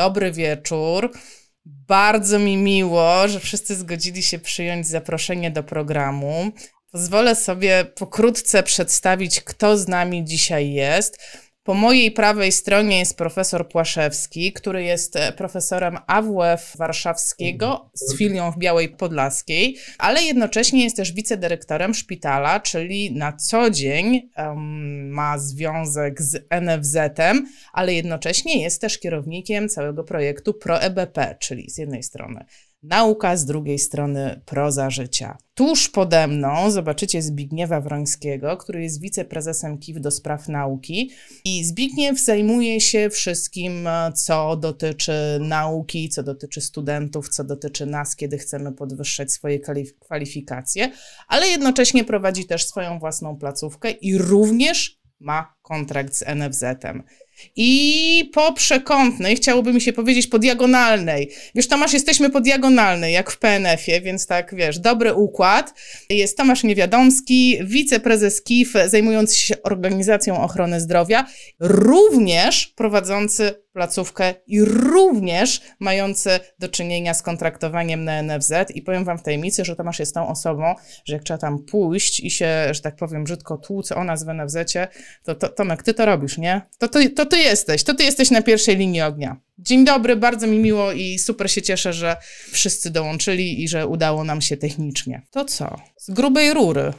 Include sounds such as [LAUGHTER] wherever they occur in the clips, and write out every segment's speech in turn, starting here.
Dobry wieczór. Bardzo mi miło, że wszyscy zgodzili się przyjąć zaproszenie do programu. Pozwolę sobie pokrótce przedstawić, kto z nami dzisiaj jest. Po mojej prawej stronie jest profesor Płaszewski, który jest e, profesorem AWF Warszawskiego z filią w Białej Podlaskiej, ale jednocześnie jest też wicedyrektorem szpitala, czyli na co dzień um, ma związek z NFZ-em, ale jednocześnie jest też kierownikiem całego projektu ProEBP, czyli z jednej strony Nauka z drugiej strony proza życia. Tuż pode mną zobaczycie Zbigniewa Wrońskiego, który jest wiceprezesem KIW do spraw nauki. I Zbigniew zajmuje się wszystkim, co dotyczy nauki, co dotyczy studentów, co dotyczy nas, kiedy chcemy podwyższać swoje kwalifikacje, ale jednocześnie prowadzi też swoją własną placówkę i również ma kontrakt z NFZ-em. I po przekątnej, chciałoby mi się powiedzieć po diagonalnej. Wiesz, Tomasz, jesteśmy po diagonalnej, jak w PNF-ie, więc tak, wiesz, dobry układ. Jest Tomasz Niewiadomski, wiceprezes KIF, zajmujący się organizacją ochrony zdrowia, również prowadzący placówkę i również mający do czynienia z kontraktowaniem na NFZ. I powiem Wam w tajemnicy, że Tomasz jest tą osobą, że jak trzeba tam pójść i się, że tak powiem, brzydko tłuc o nas w NFZ-cie, to, to Tomek, Ty to robisz, nie? To, to, to Ty jesteś, to Ty jesteś na pierwszej linii ognia. Dzień dobry, bardzo mi miło i super się cieszę, że wszyscy dołączyli i że udało nam się technicznie. To co? Z grubej rury.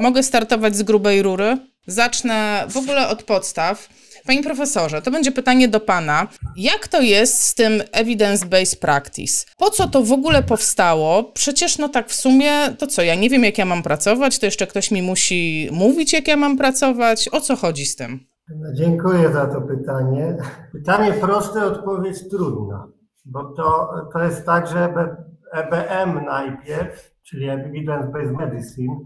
Mogę startować z grubej rury? Zacznę w ogóle od podstaw. Panie profesorze, to będzie pytanie do pana. Jak to jest z tym evidence-based practice? Po co to w ogóle powstało? Przecież no tak w sumie, to co, ja nie wiem jak ja mam pracować, to jeszcze ktoś mi musi mówić jak ja mam pracować. O co chodzi z tym? No, dziękuję za to pytanie. Pytanie proste, odpowiedź trudna, bo to, to jest tak, że EBM najpierw, czyli Evidence-Based Medicine,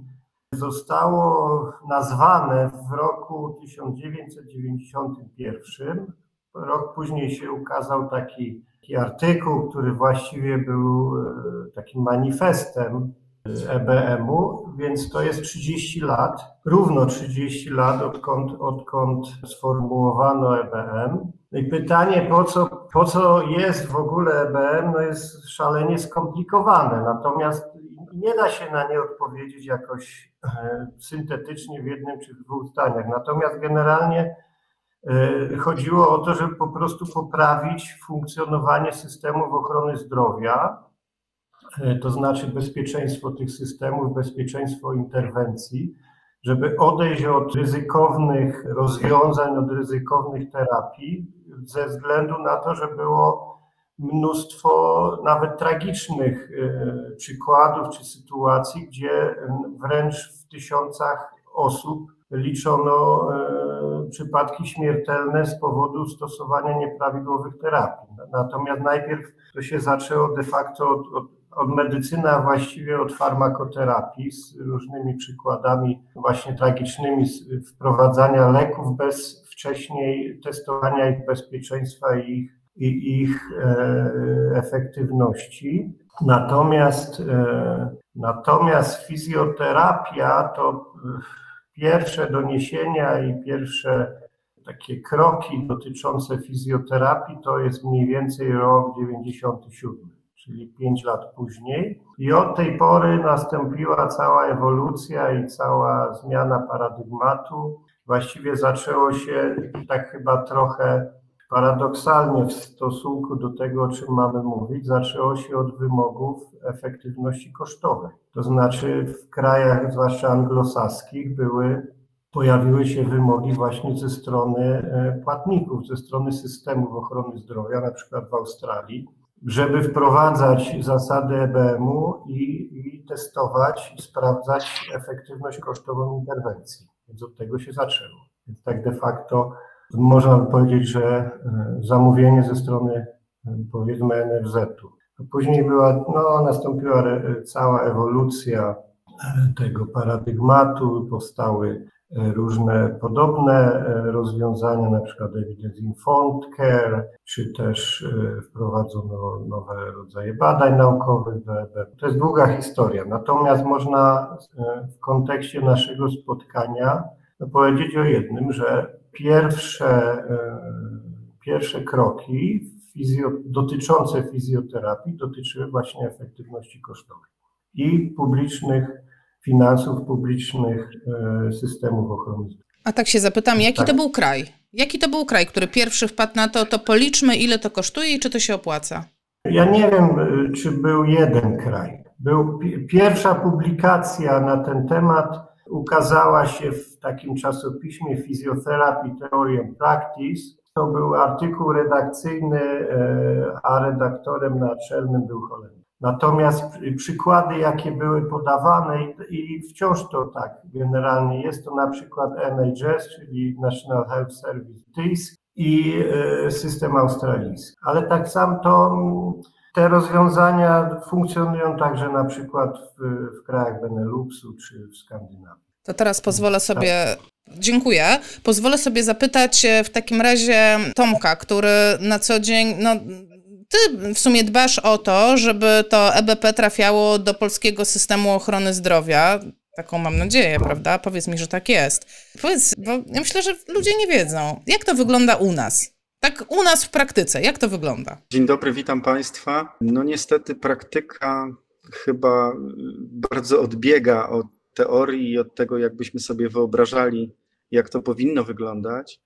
zostało nazwane w roku 1991. Rok później się ukazał taki, taki artykuł, który właściwie był e, takim manifestem EBM-u, więc to jest 30 lat, równo 30 lat, odkąd, odkąd sformułowano EBM. No i pytanie, po co, po co jest w ogóle EBM, no jest szalenie skomplikowane, natomiast nie da się na nie odpowiedzieć jakoś e, syntetycznie w jednym czy dwóch zdaniach. Natomiast generalnie e, chodziło o to, żeby po prostu poprawić funkcjonowanie systemów ochrony zdrowia, to znaczy bezpieczeństwo tych systemów, bezpieczeństwo interwencji, żeby odejść od ryzykownych rozwiązań, od ryzykownych terapii, ze względu na to, że było mnóstwo nawet tragicznych e, przykładów czy sytuacji, gdzie wręcz w tysiącach osób liczono e, przypadki śmiertelne z powodu stosowania nieprawidłowych terapii. Natomiast najpierw to się zaczęło de facto od, od, od medycyny, a właściwie od farmakoterapii z różnymi przykładami właśnie tragicznymi wprowadzania leków bez wcześniej testowania ich bezpieczeństwa i ich i ich e, efektywności. Natomiast, e, natomiast fizjoterapia to pierwsze doniesienia i pierwsze takie kroki dotyczące fizjoterapii to jest mniej więcej rok 97, czyli 5 lat później. I od tej pory nastąpiła cała ewolucja i cała zmiana paradygmatu. Właściwie zaczęło się tak chyba trochę Paradoksalnie w stosunku do tego, o czym mamy mówić, zaczęło się od wymogów efektywności kosztowej. To znaczy w krajach, zwłaszcza anglosaskich, były, pojawiły się wymogi właśnie ze strony e, płatników, ze strony systemów ochrony zdrowia, na przykład w Australii, żeby wprowadzać zasady EBM-u i, i testować i sprawdzać efektywność kosztową interwencji. Więc od tego się zaczęło. Więc tak de facto można powiedzieć, że e, zamówienie ze strony e, powiedzmy NFZ-u. Później była, no, nastąpiła cała ewolucja e, tego paradygmatu, powstały różne podobne rozwiązania, na przykład Evidence Informed Care, czy też wprowadzono nowe rodzaje badań naukowych EB. To jest długa historia, natomiast można w kontekście naszego spotkania powiedzieć o jednym, że pierwsze, e, pierwsze kroki fizjo, dotyczące fizjoterapii dotyczyły właśnie efektywności kosztowej i publicznych finansów publicznych e, systemów ochrony zdrowia. A tak się zapytam, jaki tak. to był kraj? Jaki to był kraj, który pierwszy wpadł na to, to policzmy, ile to kosztuje i czy to się opłaca? Ja nie wiem, e, czy był jeden kraj. Był pierwsza publikacja na ten temat ukazała się w takim czasopiśmie Physiotherapy Theory and Practice. To był artykuł redakcyjny, e, a redaktorem naczelnym był Holender. Natomiast przykłady, jakie były podawane, i wciąż to tak generalnie jest, to na przykład NHS, czyli National Health Service TIS i e, system australijski. Ale tak samo to te rozwiązania funkcjonują także na przykład w, w krajach Beneluxu czy w Skandynawii. To teraz pozwolę sobie Dziękuję. Pozwolę sobie zapytać e, w takim razie Tomka, który na co dzień, no, ty w sumie dbasz o to, żeby to EBP trafiało do polskiego systemu ochrony zdrowia. Taką mam nadzieję, prawda? Powiedz mi, że tak jest. Powiedz, bo ja myślę, że ludzie nie wiedzą, jak to wygląda u nas. Tak u nas w praktyce, jak to wygląda? Dzień dobry, witam Państwa. No niestety praktyka chyba bardzo odbiega od teorii i od tego, jakbyśmy sobie wyobrażali, jak to powinno wyglądać.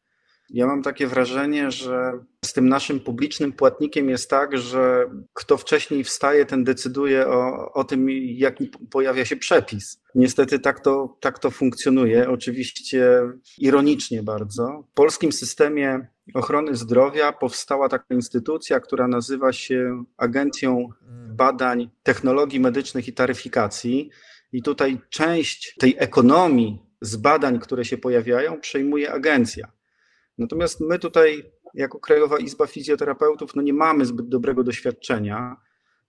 Ja mam takie wrażenie, że z tym naszym publicznym płatnikiem jest tak, że kto wcześniej wstaje, ten decyduje o, o tym, jaki pojawia się przepis. Niestety tak to, tak to funkcjonuje, oczywiście ironicznie bardzo. W polskim systemie ochrony zdrowia powstała taka instytucja, która nazywa się Agencją Badań Technologii Medycznych i Taryfikacji. I tutaj część tej ekonomii z badań, które się pojawiają, przejmuje agencja. Natomiast my tutaj, jako Krajowa Izba Fizjoterapeutów, no nie mamy zbyt dobrego doświadczenia,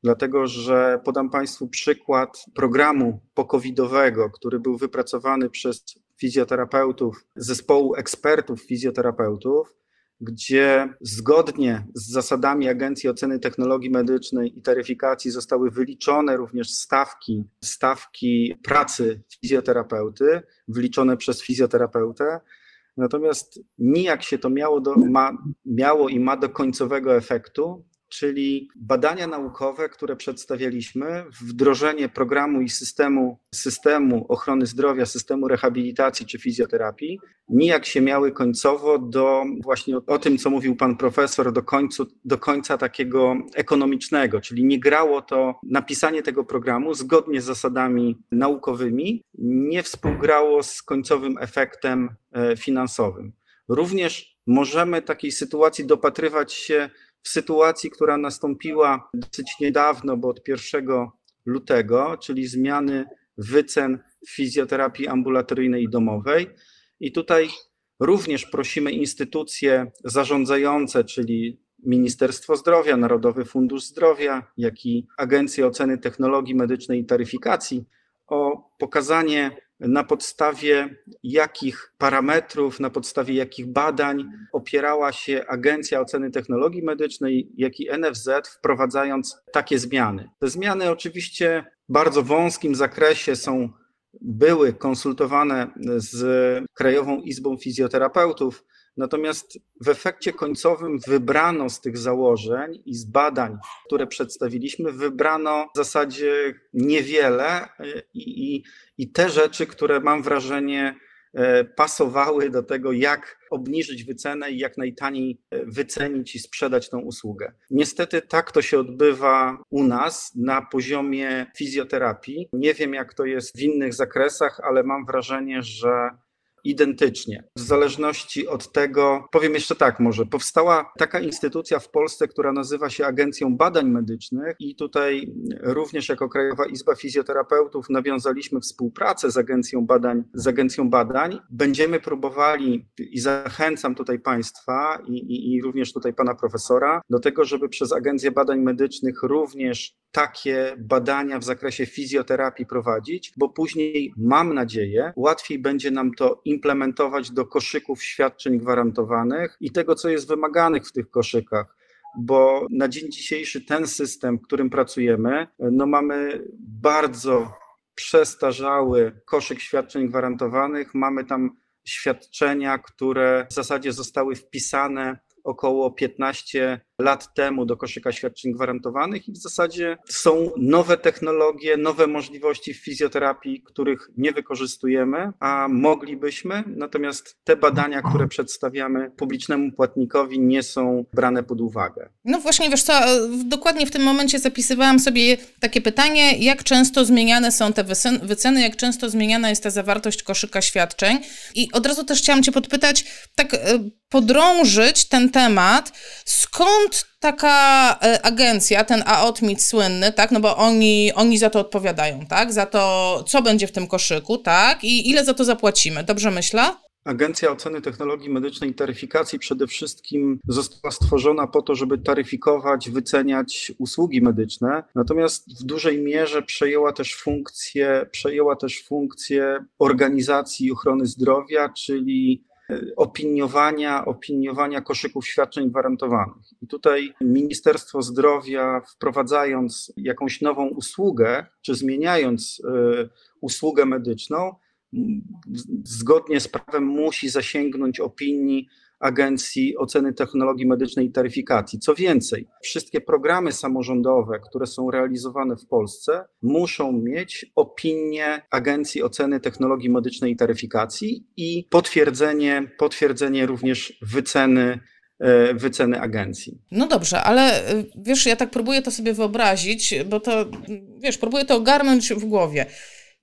dlatego że podam Państwu przykład programu pokowidowego, który był wypracowany przez fizjoterapeutów, zespołu ekspertów fizjoterapeutów, gdzie zgodnie z zasadami Agencji Oceny Technologii Medycznej i Taryfikacji zostały wyliczone również stawki, stawki pracy fizjoterapeuty, wliczone przez fizjoterapeutę, Natomiast nijak się to miało, do, ma, miało i ma do końcowego efektu, czyli badania naukowe, które przedstawialiśmy, wdrożenie programu i systemu, systemu ochrony zdrowia, systemu rehabilitacji czy fizjoterapii, nijak się miały końcowo do właśnie o, o tym, co mówił pan profesor, do, końcu, do końca takiego ekonomicznego, czyli nie grało to napisanie tego programu zgodnie z zasadami naukowymi, nie współgrało z końcowym efektem e, finansowym. Również możemy takiej sytuacji dopatrywać się w sytuacji, która nastąpiła dosyć niedawno, bo od 1 lutego, czyli zmiany wycen fizjoterapii ambulatoryjnej i domowej. I tutaj również prosimy instytucje zarządzające, czyli Ministerstwo Zdrowia, Narodowy Fundusz Zdrowia, jak i Agencję Oceny Technologii Medycznej i Taryfikacji o pokazanie na podstawie jakich parametrów, na podstawie jakich badań opierała się Agencja Oceny Technologii Medycznej, jak i NFZ, wprowadzając takie zmiany. Te zmiany oczywiście w bardzo wąskim zakresie są były konsultowane z Krajową Izbą Fizjoterapeutów, Natomiast w efekcie końcowym wybrano z tych założeń i z badań, które przedstawiliśmy, wybrano w zasadzie niewiele i, i, i te rzeczy, które mam wrażenie pasowały do tego, jak obniżyć wycenę i jak najtaniej e, wycenić i sprzedać tą usługę. Niestety tak to się odbywa u nas na poziomie fizjoterapii. Nie wiem, jak to jest w innych zakresach, ale mam wrażenie, że identycznie. W zależności od tego, powiem jeszcze tak, może powstała taka instytucja w Polsce, która nazywa się Agencją Badań Medycznych, i tutaj również jako Krajowa Izba Fizjoterapeutów nawiązaliśmy współpracę z Agencją Badań. Z Agencją Badań. Będziemy próbowali i zachęcam tutaj Państwa i, i, i również tutaj Pana Profesora do tego, żeby przez Agencję Badań Medycznych również takie badania w zakresie fizjoterapii prowadzić, bo później mam nadzieję, łatwiej będzie nam to implementować do koszyków świadczeń gwarantowanych i tego, co jest wymaganych w tych koszykach bo na dzień dzisiejszy ten system, w którym pracujemy, no mamy bardzo przestarzały koszyk świadczeń gwarantowanych. Mamy tam świadczenia, które w zasadzie zostały wpisane około 15 lat temu do koszyka świadczeń gwarantowanych i w zasadzie są nowe technologie, nowe możliwości w fizjoterapii, których nie wykorzystujemy, a moglibyśmy, natomiast te badania, które przedstawiamy publicznemu płatnikowi nie są brane pod uwagę. No właśnie, wiesz co, dokładnie w tym momencie zapisywałam sobie takie pytanie, jak często zmieniane są te wyceny, jak często zmieniana jest ta zawartość koszyka świadczeń i od razu też chciałam cię podpytać, tak e, podrążyć ten temat, skąd taka e, agencja, ten AOTMIT słynny, tak, no bo oni, oni za to odpowiadają, tak, za to, co będzie w tym koszyku, tak, i ile za to zapłacimy, dobrze myślę? Agencja Oceny Technologii Medycznej i Taryfikacji przede wszystkim została stworzona po to, żeby taryfikować, wyceniać usługi medyczne, natomiast w dużej mierze przejęła też funkcję, przejęła też funkcję organizacji ochrony zdrowia, czyli opiniowania, opiniowania koszyków świadczeń gwarantowanych. I tutaj Ministerstwo Zdrowia, wprowadzając jakąś nową usługę, czy zmieniając e, usługę medyczną, zgodnie z prawem musi zasięgnąć opinii Agencji Oceny Technologii Medycznej i Taryfikacji. Co więcej, wszystkie programy samorządowe, które są realizowane w Polsce, muszą mieć opinię Agencji Oceny Technologii Medycznej i Taryfikacji i potwierdzenie, potwierdzenie również wyceny e, wyceny agencji. No dobrze, ale e, wiesz, ja tak próbuję to sobie wyobrazić, bo to, wiesz, próbuję to ogarnąć w głowie.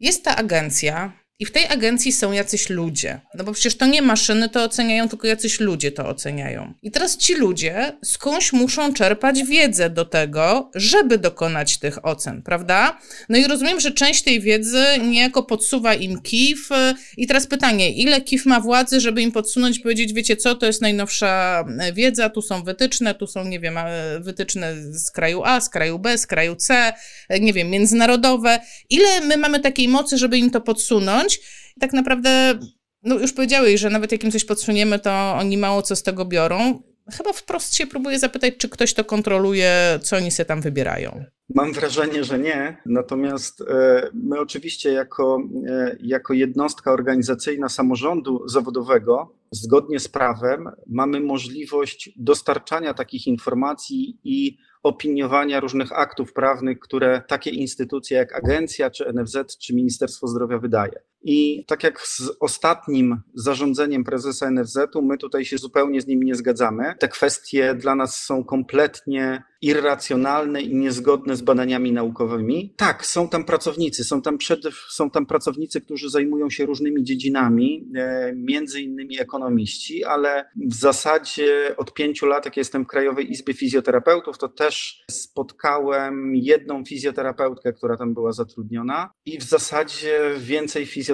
Jest ta agencja, i w tej agencji są jacyś ludzie. No bo przecież to nie maszyny to oceniają, tylko jacyś ludzie to oceniają. I teraz ci ludzie skądś muszą czerpać wiedzę do tego, żeby dokonać tych ocen, prawda? No i rozumiem, że część tej wiedzy niejako podsuwa im KIF. I teraz pytanie, ile KIF ma władzy, żeby im podsunąć powiedzieć, wiecie co, to jest najnowsza wiedza, tu są wytyczne, tu są, nie wiem, wytyczne z kraju A, z kraju B, z kraju C, nie wiem, międzynarodowe. Ile my mamy takiej mocy, żeby im to podsunąć? I tak naprawdę, no już powiedziałeś, że nawet jak im coś podsuniemy, to oni mało co z tego biorą. Chyba wprost się próbuję zapytać, czy ktoś to kontroluje, co oni sobie tam wybierają. Mam wrażenie, że nie. Natomiast e, my oczywiście jako, e, jako jednostka organizacyjna samorządu zawodowego, zgodnie z prawem, mamy możliwość dostarczania takich informacji i opiniowania różnych aktów prawnych, które takie instytucje jak agencja, czy NFZ, czy Ministerstwo Zdrowia wydaje. I tak jak z ostatnim zarządzeniem prezesa NFZ-u, my tutaj się zupełnie z nim nie zgadzamy. Te kwestie dla nas są kompletnie irracjonalne i niezgodne z badaniami naukowymi. Tak, są tam pracownicy, są tam, przed, są tam pracownicy, którzy zajmują się różnymi dziedzinami, e, między innymi ekonomiści, ale w zasadzie od pięciu lat, jak jestem w Krajowej Izbie Fizjoterapeutów, to też spotkałem jedną fizjoterapeutkę, która tam była zatrudniona i w zasadzie więcej fizjoterapeutów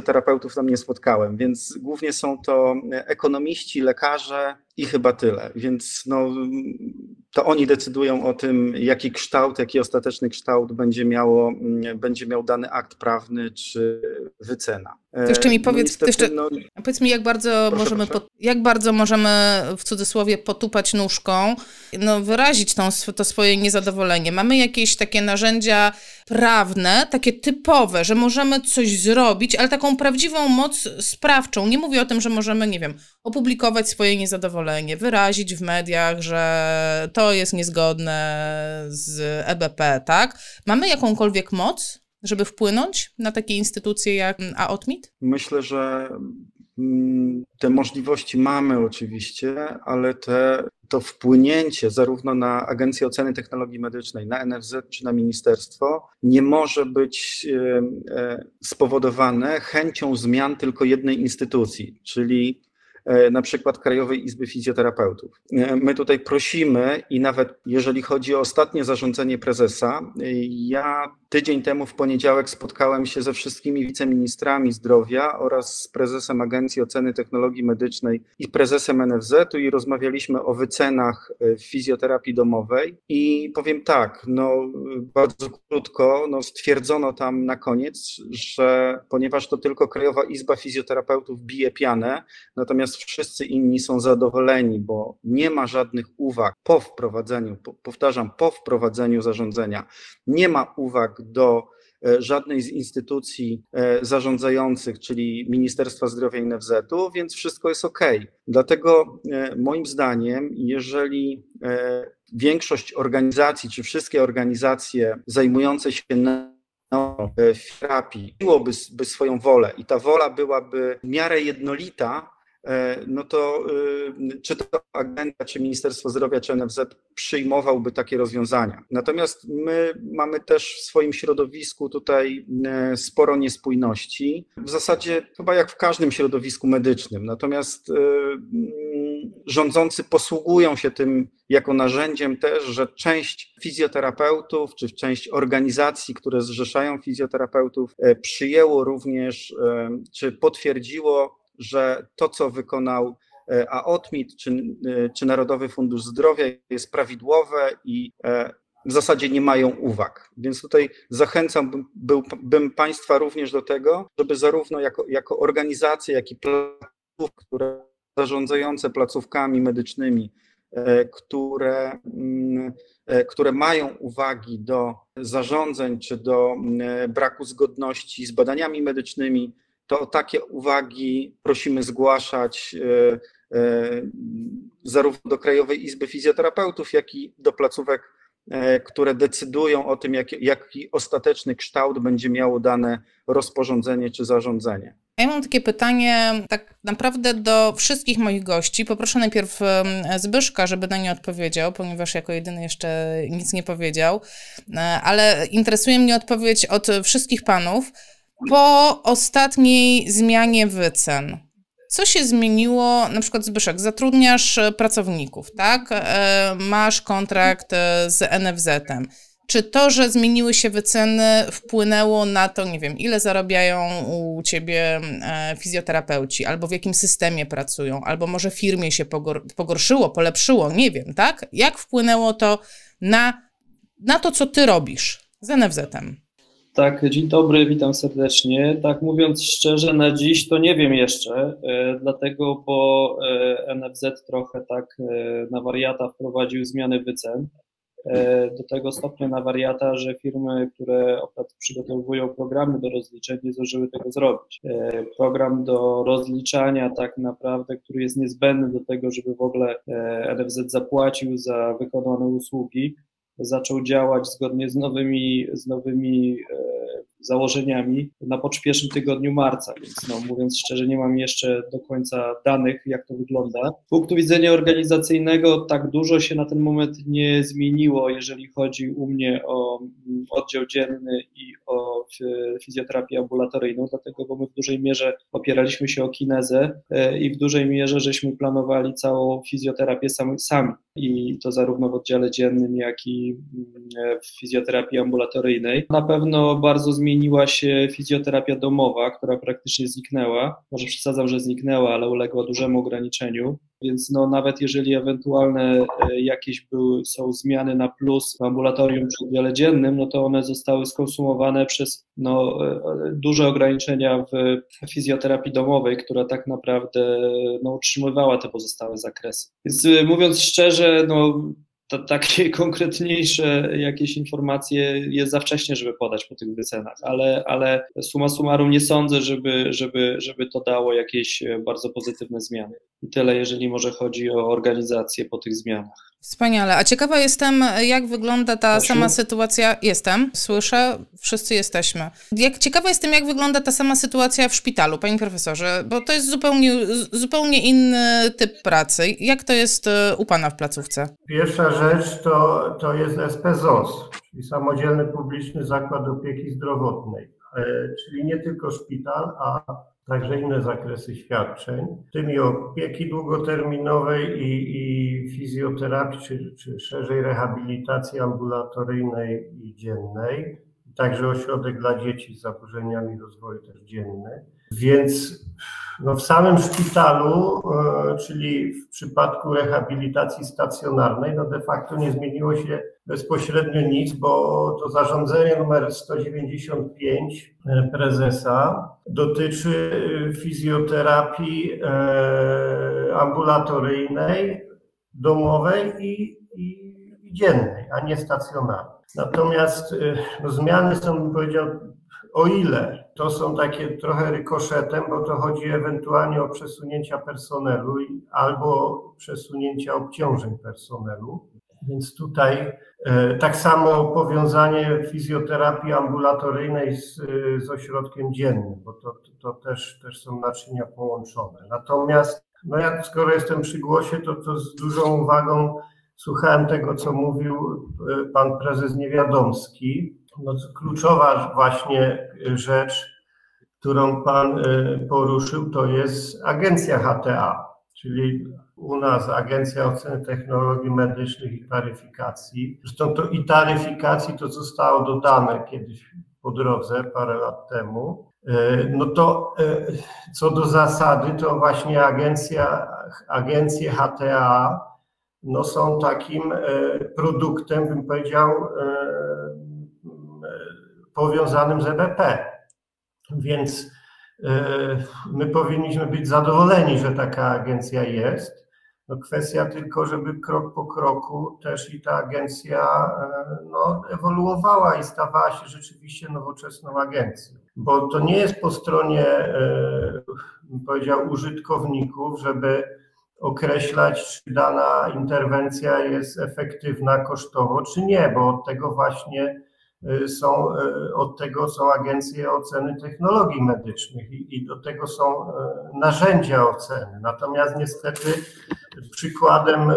tam nie spotkałem, więc głównie są to ekonomiści, lekarze, i chyba tyle. Więc no, to oni decydują o tym, jaki kształt, jaki ostateczny kształt będzie, miało, będzie miał dany akt prawny czy wycena. To jeszcze mi no powiedz, niestety, jeszcze, no, powiedz mi, jak bardzo, proszę, możemy, proszę. jak bardzo możemy w cudzysłowie potupać nóżką, no, wyrazić tą, to swoje niezadowolenie. Mamy jakieś takie narzędzia prawne, takie typowe, że możemy coś zrobić, ale taką prawdziwą moc sprawczą. Nie mówię o tym, że możemy, nie wiem, opublikować swoje niezadowolenie, wyrazić w mediach, że to jest niezgodne z EBP, tak? Mamy jakąkolwiek moc, żeby wpłynąć na takie instytucje jak AOTMIT? Myślę, że mm, te możliwości mamy oczywiście, ale te, to wpłynięcie zarówno na Agencję Oceny Technologii Medycznej, na NFZ czy na ministerstwo nie może być e, e, spowodowane chęcią zmian tylko jednej instytucji, czyli na przykład Krajowej Izby Fizjoterapeutów. E, my tutaj prosimy i nawet jeżeli chodzi o ostatnie zarządzenie prezesa, e, ja tydzień temu w poniedziałek spotkałem się ze wszystkimi wiceministrami zdrowia oraz z prezesem Agencji Oceny Technologii Medycznej i prezesem NFZ-u i rozmawialiśmy o wycenach w fizjoterapii domowej i powiem tak, no bardzo krótko, no stwierdzono tam na koniec, że ponieważ to tylko Krajowa Izba Fizjoterapeutów bije pianę, natomiast wszyscy inni są zadowoleni, bo nie ma żadnych uwag po wprowadzeniu, powtarzam, po wprowadzeniu zarządzenia, nie ma uwag do e, żadnej z instytucji e, zarządzających, czyli Ministerstwa Zdrowia i NFZ-u, więc wszystko jest ok. Dlatego e, moim zdaniem, jeżeli większość organizacji, czy wszystkie organizacje zajmujące się terapii miłoby by swoją wolę i ta wola byłaby w miarę jednolita, no to y, czy to agenda, czy Ministerstwo Zdrowia, czy NFZ przyjmowałby takie rozwiązania. Natomiast my mamy też w swoim środowisku tutaj e, sporo niespójności, w zasadzie chyba jak w każdym środowisku medycznym. Natomiast y, mm, rządzący posługują się tym jako narzędziem też, że część fizjoterapeutów, czy część organizacji, które zrzeszają fizjoterapeutów, e, przyjęło również, czy potwierdziło że to, co wykonał e, AOTMIT czy, e, czy Narodowy Fundusz Zdrowia jest prawidłowe i e, w zasadzie nie mają uwag. Więc tutaj zachęcam bym, bym Państwa również do tego, żeby zarówno jako, jako organizacje, jak i placówki, które zarządzające placówkami medycznymi, które, mm, które mają uwagi do zarządzeń czy do mm, braku zgodności z badaniami medycznymi, to takie uwagi prosimy zgłaszać e, e, zarówno do Krajowej Izby Fizjoterapeutów, jak i do placówek, e, które decydują o tym, jaki, jaki ostateczny kształt będzie miało dane rozporządzenie czy zarządzenie. Ja mam takie pytanie tak naprawdę do wszystkich moich gości. Poproszę najpierw Zbyszka, żeby na nie odpowiedział, ponieważ jako jedyny jeszcze nic nie powiedział, ale interesuje mnie odpowiedź od wszystkich panów po ostatniej zmianie wycen, co się zmieniło? Na przykład Zbyszek, zatrudniasz e, pracowników, tak? E, masz kontrakt e, z NFZ-em. Czy to, że zmieniły się wyceny, wpłynęło na to, nie wiem, ile zarabiają u ciebie fizjoterapeuci, albo w jakim systemie pracują, albo może firmie się pogorszyło, polepszyło, nie wiem, tak? Jak wpłynęło to na, na to, co ty robisz z NFZ-em? Tak, dzień dobry, witam serdecznie. Tak mówiąc szczerze, na dziś to nie wiem jeszcze, e, dlatego, bo e, NFZ trochę tak e, na wariata wprowadził zmiany wycen. Do tego stopnia na wariata, że firmy, które przygotowują programy do rozliczeń, nie zdążyły tego zrobić. Program do rozliczania, tak naprawdę, który jest niezbędny do tego, żeby w ogóle NFZ zapłacił za wykonane usługi, zaczął działać zgodnie z nowymi, z nowymi e, założeniami na pierwszym tygodniu marca, więc no, mówiąc szczerze, nie mam jeszcze do końca danych, jak to wygląda. Z punktu widzenia organizacyjnego tak dużo się na ten moment nie zmieniło, jeżeli chodzi u mnie o mm, oddział dzienny i o fizjoterapię ambulatoryjną, dlatego, bo my w dużej mierze opieraliśmy się o kinezę e, i w dużej mierze żeśmy planowali całą fizjoterapię sami. sami. I to zarówno w oddziale dziennym, jak i mm, w fizjoterapii ambulatoryjnej. Na pewno bardzo zmieniło zmieniła się fizjoterapia domowa, która praktycznie zniknęła. Może przesadzam, że zniknęła, ale uległa dużemu ograniczeniu. Więc no, nawet jeżeli ewentualne e, jakieś były, są zmiany na plus w ambulatorium czy oddziale dziennym, no to one zostały skonsumowane przez no, e, duże ograniczenia w fizjoterapii domowej, która tak naprawdę no, utrzymywała te pozostałe zakresy. Więc e, mówiąc szczerze, no, to takie [LAUGHS] konkretniejsze jakieś informacje jest za wcześnie, żeby podać po tych wycenach, ale, ale suma summarum nie sądzę, żeby, żeby, żeby to dało jakieś bardzo pozytywne zmiany. I tyle, jeżeli może chodzi o organizację po tych zmianach. Wspaniale. A ciekawa jestem, jak wygląda ta sama sytuacja. Jestem, słyszę, wszyscy jesteśmy. Jak ciekawa jestem, jak wygląda ta sama sytuacja w szpitalu, panie profesorze, bo to jest zupełnie, zupełnie inny typ pracy. Jak to jest e, u pana w placówce? Pierwsza rzecz to, to jest SPZOS, czyli Samodzielny Publiczny Zakład Opieki Zdrowotnej. E, czyli nie tylko szpital, a także inne zakresy świadczeń, w tym i opieki długoterminowej i, i fizjoterapii, czy, czy szerzej rehabilitacji ambulatoryjnej i dziennej, także ośrodek dla dzieci z zaburzeniami rozwoju też dzienny. Więc no w samym szpitalu, e, czyli w przypadku rehabilitacji stacjonarnej, no de facto nie zmieniło się bezpośrednio nic, bo to zarządzenie numer 195 e, prezesa dotyczy fizjoterapii e, ambulatoryjnej, domowej i, i, dziennej, a nie stacjonarnej. Natomiast no, zmiany są, bym powiedział, o ile to są takie trochę rykoszetem, bo to chodzi ewentualnie o przesunięcia personelu albo przesunięcia obciążeń personelu. Więc tutaj tak samo powiązanie fizjoterapii ambulatoryjnej z, z ośrodkiem dziennym, bo to, to też, też są naczynia połączone. Natomiast no ja skoro jestem przy głosie, to, to z dużą uwagą słuchałem tego, co mówił pan prezes Niewiadomski. No, kluczowa właśnie rzecz, którą Pan y, poruszył, to jest agencja HTA, czyli u nas Agencja Oceny Technologii Medycznych i Taryfikacji. Zresztą to i taryfikacji to zostało dodane kiedyś po drodze, parę lat temu. Y, no to y, co do zasady, to właśnie agencja, agencje HTA no są takim produktem, bym powiedział, powiązanym z EBP. Więc e, my powinniśmy być zadowoleni, że taka agencja jest. No kwestia tylko, żeby krok po kroku też i ta agencja e, no, ewoluowała i stawała się rzeczywiście nowoczesną agencją. Bo to nie jest po stronie, e, powiedział, użytkowników, żeby określać, czy dana interwencja jest efektywna kosztowo, czy nie, bo od tego właśnie są, y, od tego są agencje oceny technologii medycznych i, i do tego są y, narzędzia oceny. Natomiast niestety przykładem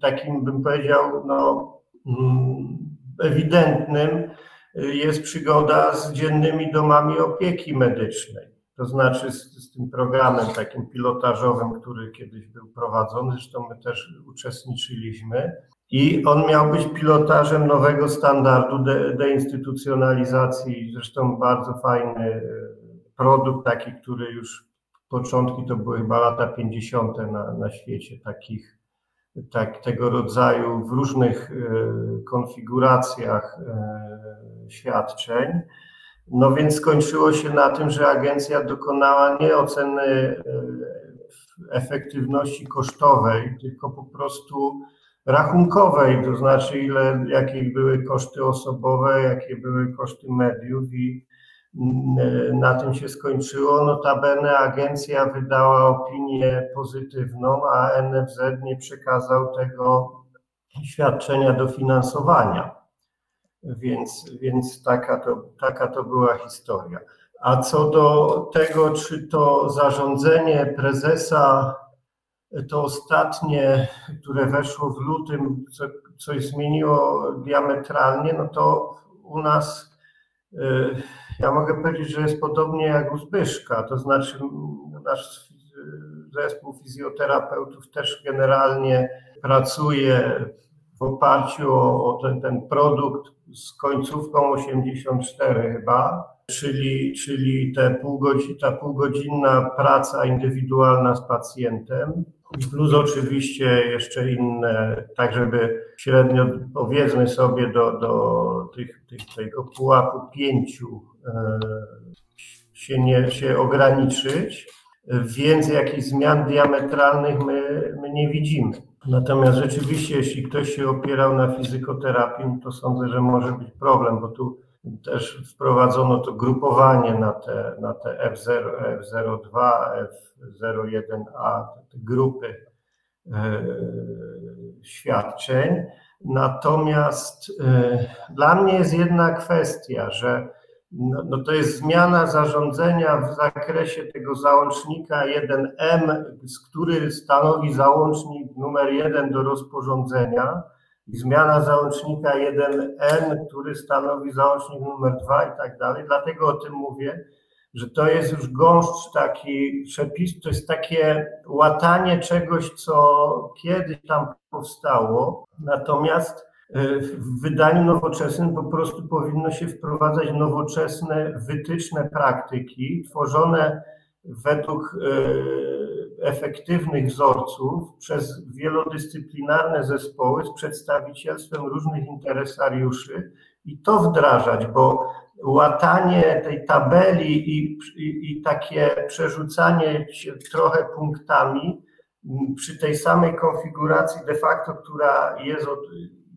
takim bym powiedział no, mm, ewidentnym jest przygoda z dziennymi domami opieki medycznej. To znaczy z, z, tym programem takim pilotażowym, który kiedyś był prowadzony, zresztą my też uczestniczyliśmy. I on miał być pilotażem nowego standardu de, deinstytucjonalizacji, zresztą bardzo fajny e, produkt, taki, który już początki to były chyba lata 50. na, na świecie, takich, tak, tego rodzaju w różnych e, konfiguracjach e, świadczeń. No więc skończyło się na tym, że agencja dokonała nie oceny efektywności kosztowej, tylko po prostu rachunkowej, to znaczy ile, jakie były koszty osobowe, jakie były koszty mediów i mm, na tym się skończyło. Notabene agencja wydała opinię pozytywną, a NFZ nie przekazał tego świadczenia dofinansowania. Więc, więc taka, to, taka to była historia. A co do tego, czy to zarządzenie prezesa to ostatnie, które weszło w lutym, co, coś zmieniło diametralnie, no to u nas, y, ja mogę powiedzieć, że jest podobnie jak u Zbyszka, to znaczy nasz zespół fizjoterapeutów też generalnie pracuje w oparciu o, o ten, ten produkt z końcówką 84 chyba, czyli, czyli te pół godzin, ta półgodzinna praca indywidualna z pacjentem plus oczywiście jeszcze inne, tak żeby średnio powiedzmy sobie do, do tych, tych, tego pułapu pięciu e, się, nie, się ograniczyć, więc jakichś zmian diametralnych my, my nie widzimy. Natomiast rzeczywiście, jeśli ktoś się opierał na fizykoterapii, to sądzę, że może być problem, bo tu też wprowadzono to grupowanie na te, na te F0, F02, F01A, te grupy e, świadczeń. Natomiast e, dla mnie jest jedna kwestia, że no, no to jest zmiana zarządzenia w zakresie tego załącznika 1M, który stanowi załącznik numer 1 do rozporządzenia i zmiana załącznika 1N, który stanowi załącznik numer 2 i tak dalej. Dlatego o tym mówię, że to jest już gąszcz taki przepis, to jest takie łatanie czegoś, co kiedyś tam powstało, natomiast e, w wydaniu nowoczesnym po prostu powinno się wprowadzać nowoczesne, wytyczne praktyki, tworzone według e, efektywnych wzorców przez wielodyscyplinarne zespoły z przedstawicielstwem różnych interesariuszy i to wdrażać, bo łatanie tej tabeli i, i, i takie przerzucanie się trochę punktami przy tej samej konfiguracji de facto, która jest od,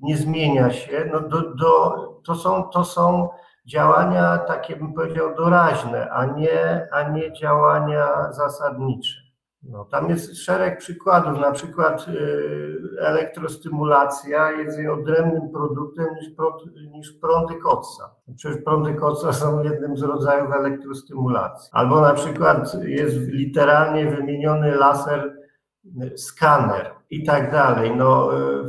nie zmienia się, no do, do, to, są, to są działania takie bym powiedział doraźne, a nie, a nie działania zasadnicze. No, tam jest szereg przykładów, na przykład y, elektrostymulacja jest odrębnym produktem niż, prąd, niż prądy kotsa. Przecież prądy kotsa są jednym z rodzajów elektrostymulacji. Albo na przykład jest literalnie wymieniony laser y, skaner i tak dalej. No, y,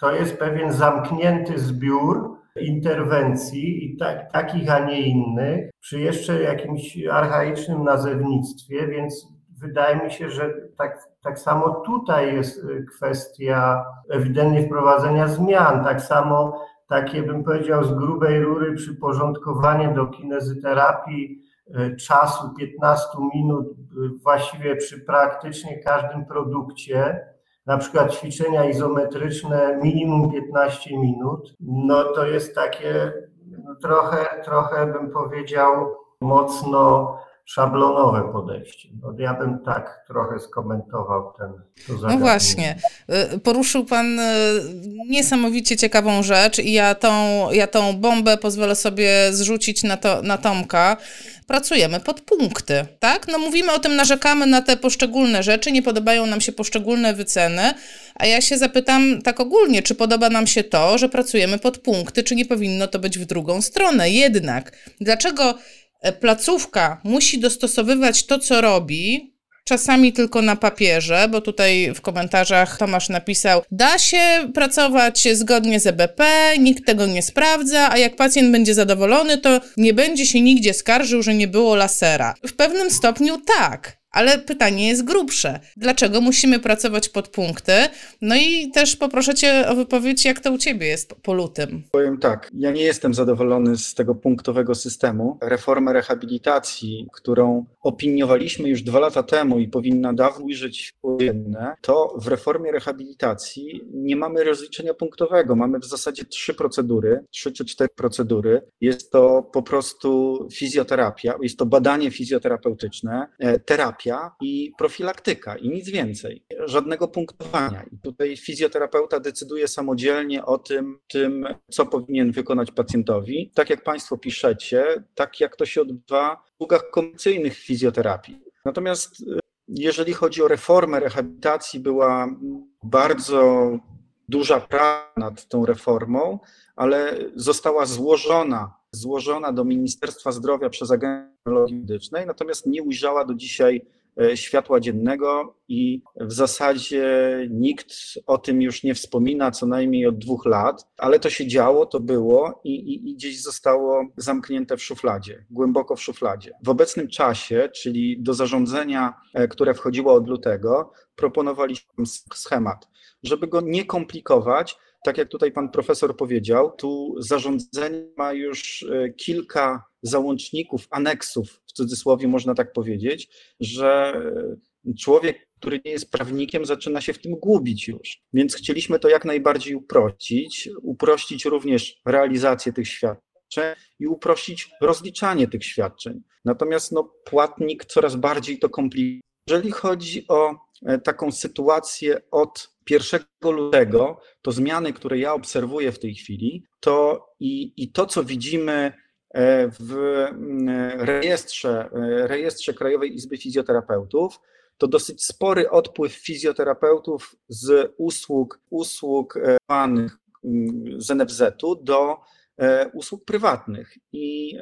to jest pewien zamknięty zbiór interwencji i tak, takich, a nie innych, przy jeszcze jakimś archaicznym nazewnictwie, więc wydaje mi się, że tak, tak samo tutaj jest y, kwestia ewidentnie wprowadzenia zmian. Tak samo takie, bym powiedział, z grubej rury przyporządkowanie do kinezyterapii y, czasu 15 minut y, właściwie przy praktycznie każdym produkcie, na przykład ćwiczenia izometryczne minimum 15 minut, no to jest takie no trochę, trochę bym powiedział mocno szablonowe podejście. No, ja bym tak trochę skomentował ten to No właśnie. Y, poruszył Pan y, niesamowicie ciekawą rzecz i ja tą, ja tą bombę pozwolę sobie zrzucić na, to, na Tomka. Pracujemy pod punkty, tak? No mówimy o tym, narzekamy na te poszczególne rzeczy, nie podobają nam się poszczególne wyceny, a ja się zapytam tak ogólnie, czy podoba nam się to, że pracujemy pod punkty, czy nie powinno to być w drugą stronę jednak. Dlaczego E, placówka musi dostosowywać to, co robi, czasami tylko na papierze, bo tutaj w komentarzach Tomasz napisał, da się pracować zgodnie z EBP, nikt tego nie sprawdza, a jak pacjent będzie zadowolony, to nie będzie się nigdzie skarżył, że nie było lasera. W pewnym stopniu tak, ale pytanie jest grubsze. Dlaczego musimy pracować pod punkty? No i też poproszę Cię o wypowiedź, jak to u Ciebie jest po lutym. Powiem tak, ja nie jestem zadowolony z tego punktowego systemu. Reformę rehabilitacji, którą opiniowaliśmy już dwa lata temu i powinna dawno ujrzeć ujemne, to w reformie rehabilitacji nie mamy rozliczenia punktowego. Mamy w zasadzie trzy procedury, trzy czy cztery procedury. Jest to po prostu fizjoterapia, jest to badanie fizjoterapeutyczne, e, terapia, terapia i profilaktyka i nic więcej. Żadnego punktowania. I tutaj fizjoterapeuta decyduje samodzielnie o tym, tym, co powinien wykonać pacjentowi. Tak jak Państwo piszecie, tak jak to się odbywa w usługach komercyjnych fizjoterapii. Natomiast y, jeżeli chodzi o reformę rehabilitacji, była bardzo duża praca nad tą reformą, ale została złożona złożona do Ministerstwa Zdrowia przez Agencję Medycznej, natomiast nie ujrzała do dzisiaj e, światła dziennego i w zasadzie nikt o tym już nie wspomina co najmniej od dwóch lat, ale to się działo, to było i, i, i gdzieś zostało zamknięte w szufladzie, głęboko w szufladzie. W obecnym czasie, czyli do zarządzenia, e, które wchodziło od lutego, proponowaliśmy schemat, żeby go nie komplikować, tak jak tutaj pan profesor powiedział, tu zarządzenie ma już e, kilka załączników, aneksów, w cudzysłowie można tak powiedzieć, że e, człowiek, który nie jest prawnikiem, zaczyna się w tym gubić już. Więc chcieliśmy to jak najbardziej uprościć, uprościć również realizację tych świadczeń i uprościć rozliczanie tych świadczeń. Natomiast no, płatnik coraz bardziej to komplikuje. Jeżeli chodzi o e, taką sytuację od 1 lutego, to zmiany, które ja obserwuję w tej chwili, to i, i to, co widzimy e, w mm, rejestrze, e, rejestrze Krajowej Izby Fizjoterapeutów, to dosyć spory odpływ fizjoterapeutów z usług, usług mm, z NFZ-u do usług prywatnych. I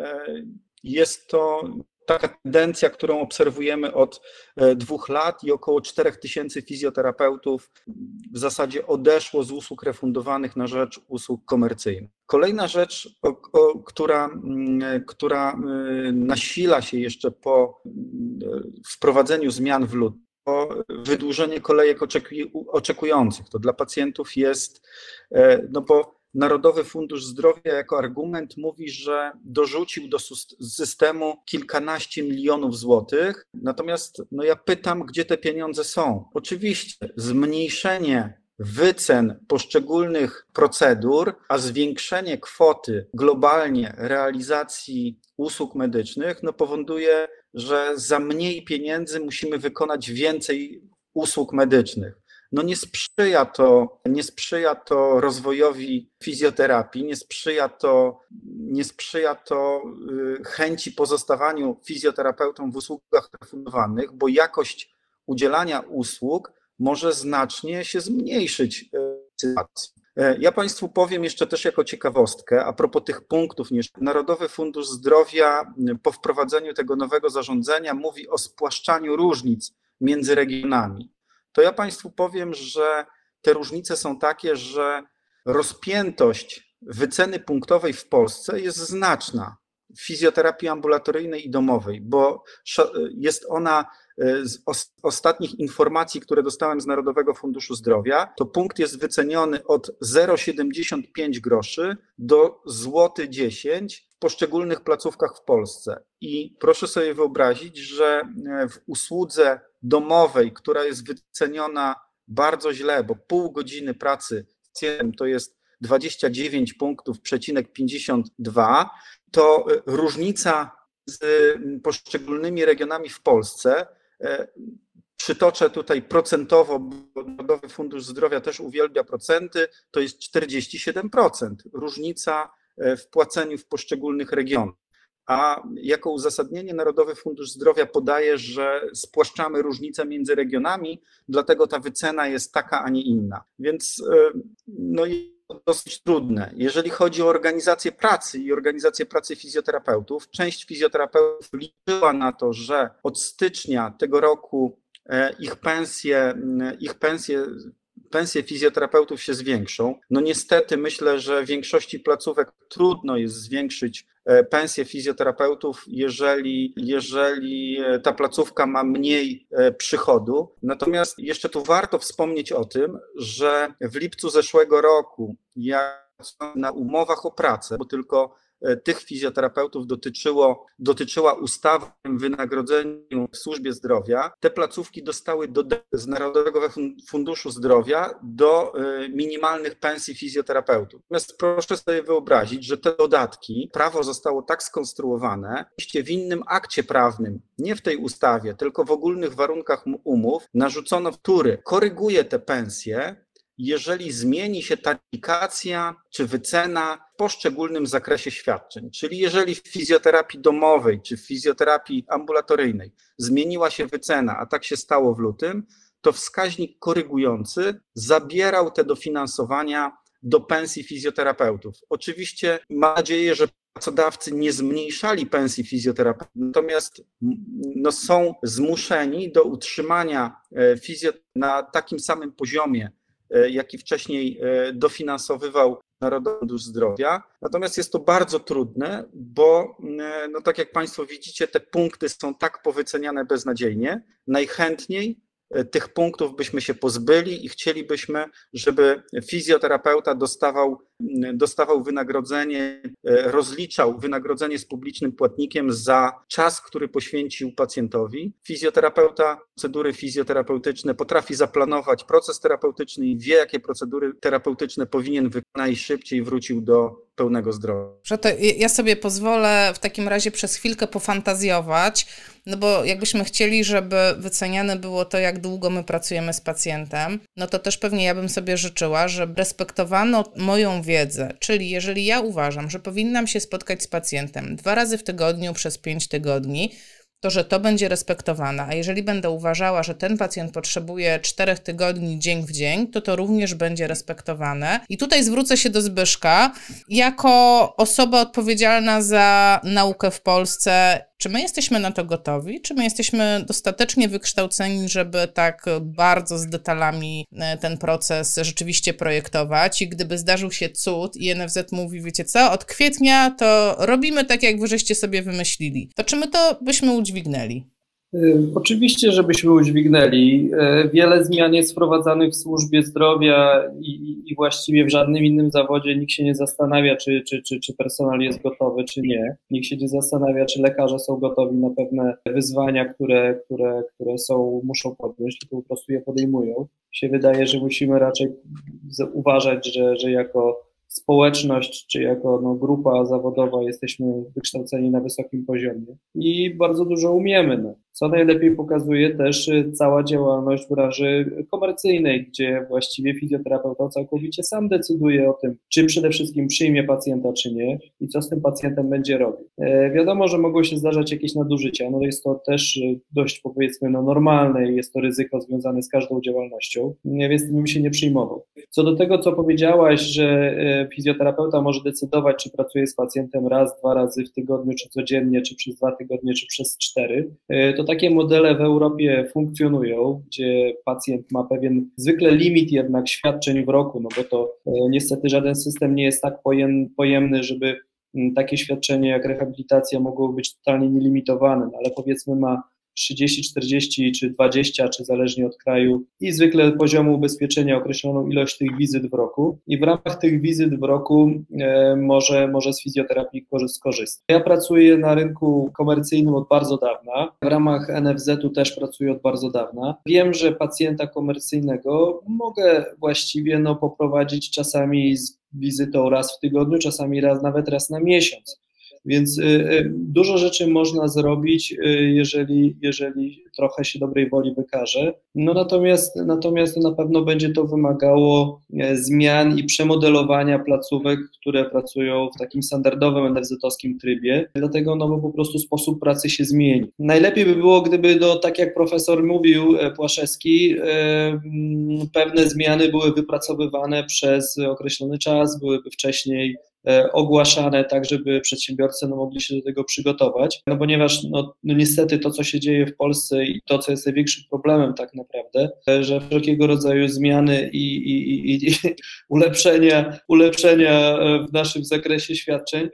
jest to taka tendencja, którą obserwujemy od e, dwóch lat i około 4000 fizjoterapeutów w zasadzie odeszło z usług refundowanych na rzecz usług komercyjnych. Kolejna rzecz, o, o, która, która e, nasila się jeszcze po e, wprowadzeniu zmian w lutym, to wydłużenie kolejek oczekujących. To dla pacjentów jest, no bo Narodowy Fundusz Zdrowia jako argument mówi, że dorzucił do systemu kilkanaście milionów złotych. Natomiast no ja pytam, gdzie te pieniądze są? Oczywiście zmniejszenie wycen poszczególnych procedur, a zwiększenie kwoty globalnie realizacji usług medycznych no powoduje, że za mniej pieniędzy musimy wykonać więcej usług medycznych no nie sprzyja to, nie sprzyja to rozwojowi fizjoterapii, nie sprzyja to, nie sprzyja to y, chęci pozostawaniu fizjoterapeutą w usługach refundowanych, bo jakość udzielania usług może znacznie się zmniejszyć sytuacji. Ja Państwu powiem jeszcze też jako ciekawostkę, a propos tych punktów, Narodowy Fundusz Zdrowia po wprowadzeniu tego nowego zarządzenia mówi o spłaszczaniu różnic między regionami. To ja Państwu powiem, że te różnice są takie, że rozpiętość wyceny punktowej w Polsce jest znaczna w fizjoterapii ambulatoryjnej i domowej, bo jest ona z ostatnich informacji, które dostałem z Narodowego Funduszu Zdrowia, to punkt jest wyceniony od 0,75 groszy do złoty 10 w poszczególnych placówkach w Polsce. I proszę sobie wyobrazić, że e, w usłudze domowej, która jest wyceniona bardzo źle, bo pół godziny pracy to jest 29 punktów, przecinek 52, to e, różnica z poszczególnymi regionami w Polsce, e, przytoczę tutaj procentowo, bo Narodowy Fundusz Zdrowia też uwielbia procenty, to jest 47% różnica e, w płaceniu w poszczególnych regionach. A jako uzasadnienie Narodowy Fundusz Zdrowia podaje, że spłaszczamy różnice między regionami, dlatego ta wycena jest taka, a nie inna. Więc no dosyć trudne. Jeżeli chodzi o organizację pracy i organizację pracy fizjoterapeutów, część fizjoterapeutów liczyła na to, że od stycznia tego roku e, ich pensje, ich pensje pensje fizjoterapeutów się zwiększą. No niestety myślę, że w większości placówek trudno jest zwiększyć e, pensje fizjoterapeutów, jeżeli, jeżeli e, ta placówka ma mniej e, przychodu. Natomiast jeszcze tu warto wspomnieć o tym, że w lipcu zeszłego roku, jak na umowach o pracę, bo tylko tych fizjoterapeutów dotyczyło, dotyczyła ustawa o wynagrodzeniu w służbie zdrowia, te placówki dostały do, z Narodowego Funduszu Zdrowia do e, minimalnych pensji fizjoterapeutów. Natomiast proszę sobie wyobrazić, że te dodatki, prawo zostało tak skonstruowane, w innym akcie prawnym, nie w tej ustawie, tylko w ogólnych warunkach umów, narzucono, który koryguje te pensje jeżeli zmieni się taryfikacja czy wycena w poszczególnym zakresie świadczeń. Czyli jeżeli w fizjoterapii domowej czy w fizjoterapii ambulatoryjnej zmieniła się wycena, a tak się stało w lutym, to wskaźnik korygujący zabierał te dofinansowania do pensji fizjoterapeutów. Oczywiście mam nadzieję, że pracodawcy nie zmniejszali pensji fizjoterapeutów, natomiast no, są zmuszeni do utrzymania e, fizjo na takim samym poziomie jaki wcześniej e, dofinansowywał Narodowy Fundusz Zdrowia. Natomiast jest to bardzo trudne, bo e, no tak jak Państwo widzicie, te punkty są tak powyceniane beznadziejnie. Najchętniej E, tych punktów byśmy się pozbyli i chcielibyśmy, żeby fizjoterapeuta dostawał, dostawał wynagrodzenie, e, rozliczał wynagrodzenie z publicznym płatnikiem za czas, który poświęcił pacjentowi. Fizjoterapeuta, procedury fizjoterapeutyczne potrafi zaplanować proces terapeutyczny i wie, jakie procedury terapeutyczne powinien wykonać najszybciej wrócił do pełnego zdrowia. To ja sobie pozwolę w takim razie przez chwilkę pofantazjować, no bo jakbyśmy chcieli, żeby wyceniane było to, jak długo my pracujemy z pacjentem, no to też pewnie ja bym sobie życzyła, żeby respektowano moją wiedzę. Czyli jeżeli ja uważam, że powinnam się spotkać z pacjentem dwa razy w tygodniu przez pięć tygodni, to, że to będzie respektowane. A jeżeli będę uważała, że ten pacjent potrzebuje czterech tygodni dzień w dzień, to to również będzie respektowane. I tutaj zwrócę się do Zbyszka. Jako osoba odpowiedzialna za naukę w Polsce, czy my jesteśmy na to gotowi? Czy my jesteśmy dostatecznie wykształceni, żeby tak bardzo z detalami e, ten proces rzeczywiście projektować? I gdyby zdarzył się cud i NFZ mówi, wiecie co, od kwietnia to robimy tak, jak wy żeście sobie wymyślili, to czy my to byśmy udźwignęli? Y, oczywiście, żebyśmy udźwignęli. Y, wiele zmian jest wprowadzanych w służbie zdrowia i, i, właściwie w żadnym innym zawodzie nikt się nie zastanawia, czy, czy, czy, czy personel jest gotowy, czy nie. Nikt się nie zastanawia, czy lekarze są gotowi na pewne wyzwania, które, które, które są, muszą podjąć, tylko po prostu je podejmują. Się wydaje, że musimy raczej uważać, że, że jako społeczność, czy jako no, grupa zawodowa jesteśmy wykształceni na wysokim poziomie i bardzo dużo umiemy. No. Co najlepiej pokazuje też y, cała działalność branży komercyjnej, gdzie właściwie fizjoterapeuta całkowicie sam decyduje o tym, czy przede wszystkim przyjmie pacjenta, czy nie i co z tym pacjentem będzie robił. E, wiadomo, że mogą się zdarzać jakieś nadużycia, no jest to też y, dość powiedzmy no, normalne i jest to ryzyko związane z każdą działalnością, więc bym się nie przyjmował. Co do tego, co powiedziałaś, że e, fizjoterapeuta może decydować, czy pracuje z pacjentem raz, dwa razy w tygodniu, czy codziennie, czy przez dwa tygodnie, czy przez cztery, e, to takie modele w Europie funkcjonują, gdzie pacjent ma pewien zwykle limit jednak świadczeń w roku, no bo to e, niestety żaden system nie jest tak pojemny, żeby takie świadczenie jak rehabilitacja mogło być totalnie nielimitowane, no ale powiedzmy ma 30, 40 czy 20, czy zależnie od kraju i zwykle poziomu ubezpieczenia określoną ilość tych wizyt w roku i w ramach tych wizyt w roku e, może, może z fizjoterapii skorzystać. Ja pracuję na rynku komercyjnym od bardzo dawna, w ramach NFZ-u też pracuję od bardzo dawna. Wiem, że pacjenta komercyjnego mogę właściwie no, poprowadzić czasami z wizytą raz w tygodniu, czasami raz, nawet raz na miesiąc. Więc y, y, dużo rzeczy można zrobić, y, jeżeli, jeżeli trochę się dobrej woli wykaże. No natomiast, natomiast na pewno będzie to wymagało e, zmian i przemodelowania placówek, które pracują w takim standardowym NFZ-owskim trybie, dlatego no bo po prostu sposób pracy się zmieni. Najlepiej by było, gdyby, no, tak jak profesor mówił, e, Płaszewski, e, pewne zmiany były wypracowywane przez określony czas, byłyby wcześniej ogłaszane, tak żeby przedsiębiorcy no, mogli się do tego przygotować, no ponieważ no, no niestety to, co się dzieje w Polsce i to, co jest największym problemem tak naprawdę, e, że wszelkiego rodzaju zmiany i, i, i, i [LAUGHS] ulepszenia, ulepszenia e, w naszym zakresie świadczeń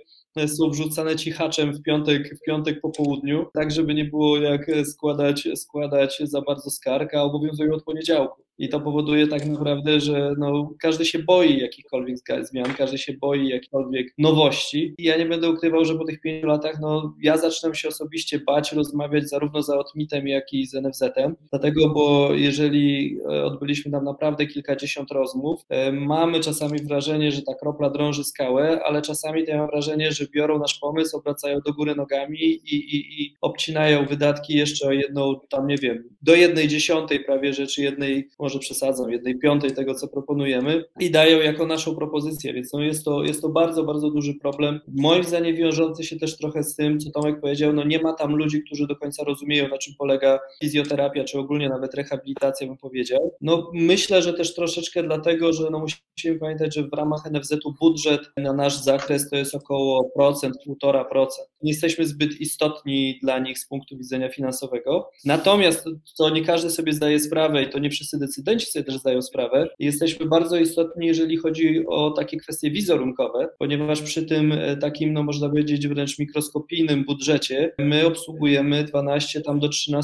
są wrzucane cichaczem w piątek, w piątek po południu, tak żeby nie było jak składać, składać za bardzo skarg, a obowiązują od poniedziałku. I to powoduje tak naprawdę, że no, każdy się boi jakichkolwiek zmian, każdy się boi jakichkolwiek nowości. I ja nie będę ukrywał, że po tych pięciu latach no, ja zaczynam się osobiście bać rozmawiać zarówno z Otmitem, jak i z NFZ-em. Dlatego, bo jeżeli e, odbyliśmy tam naprawdę kilkadziesiąt rozmów, e, mamy czasami wrażenie, że ta kropla drąży skałę, ale czasami to ja mam wrażenie, że biorą nasz pomysł, obracają do góry nogami i, i, i obcinają wydatki jeszcze o jedną, tam nie wiem, do jednej dziesiątej prawie rzeczy, jednej może przesadzam, jednej piątej tego, co proponujemy i dają jako naszą propozycję, więc no jest, to, jest to bardzo, bardzo duży problem. Moim zdaniem wiążący się też trochę z tym, co Tomek powiedział, no nie ma tam ludzi, którzy do końca rozumieją, na czym polega fizjoterapia, czy ogólnie nawet rehabilitacja, bym powiedział. No myślę, że też troszeczkę dlatego, że no musimy pamiętać, że w ramach NFZ-u budżet na nasz zakres to jest około procent, półtora procent. Nie jesteśmy zbyt istotni dla nich z punktu widzenia finansowego. Natomiast to nie każdy sobie zdaje sprawę i to nie wszyscy decydują, decydenci sobie też zdają sprawę. Jesteśmy bardzo istotni, jeżeli chodzi o takie kwestie wizerunkowe, ponieważ przy tym e, takim, no można powiedzieć, wręcz mikroskopijnym budżecie my obsługujemy 12 tam do 13%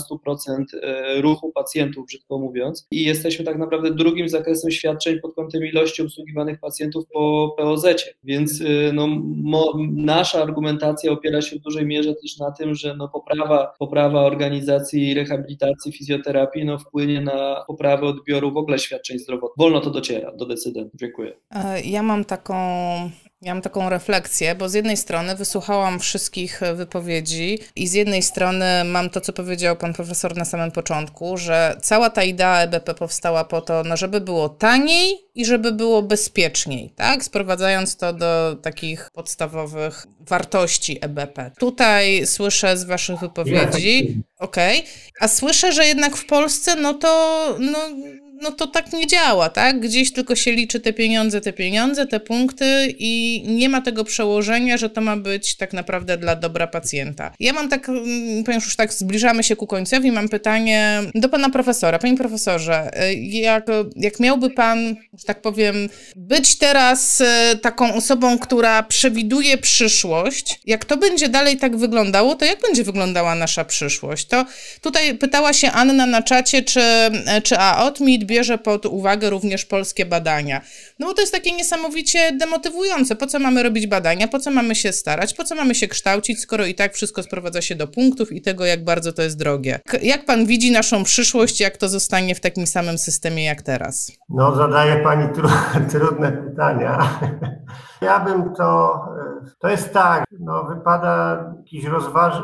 e, ruchu pacjentów, brzydko mówiąc, i jesteśmy tak naprawdę drugim zakresem świadczeń pod kątem ilości obsługiwanych pacjentów po POZ. Więc e, no, mo, nasza argumentacja opiera się w dużej mierze też na tym, że no, poprawa, poprawa organizacji rehabilitacji, fizjoterapii no, wpłynie na poprawę odbioru odbioru w ogóle świadczeń zdrowotnych. Wolno to dociera do decydentów. Dziękuję. E, ja mam taką ja mam taką refleksję, bo z jednej strony wysłuchałam wszystkich wypowiedzi i z jednej strony mam to, co powiedział pan profesor na samym początku, że cała ta idea EBP powstała po to, no żeby było taniej i żeby było bezpieczniej, tak? Sprowadzając to do takich podstawowych wartości EBP. Tutaj słyszę z waszych wypowiedzi, okej, okay, a słyszę, że jednak w Polsce, no to, no no to tak nie działa, tak? Gdzieś tylko się liczy te pieniądze, te pieniądze, te punkty i nie ma tego przełożenia, że to ma być tak naprawdę dla dobra pacjenta. Ja mam tak, mm, ponieważ już tak zbliżamy się ku końcowi, mam pytanie do pana profesora. Panie profesorze, y, jak, jak miałby pan, że tak powiem, być teraz y, taką osobą, która przewiduje przyszłość, jak to będzie dalej tak wyglądało, to jak będzie wyglądała nasza przyszłość? To tutaj pytała się Anna na czacie, czy, czy AOTMIT bierze pod uwagę również polskie badania. No bo to jest takie niesamowicie demotywujące. Po co mamy robić badania? Po co mamy się starać? Po co mamy się kształcić, skoro i tak wszystko sprowadza się do punktów i tego, jak bardzo to jest drogie? Jak pan widzi naszą przyszłość, jak to zostanie w takim samym systemie jak teraz? No, zadaje pani tru [LAUGHS] trudne pytania. [LAUGHS] Ja bym to, to jest tak, no wypada jakiś rozważ,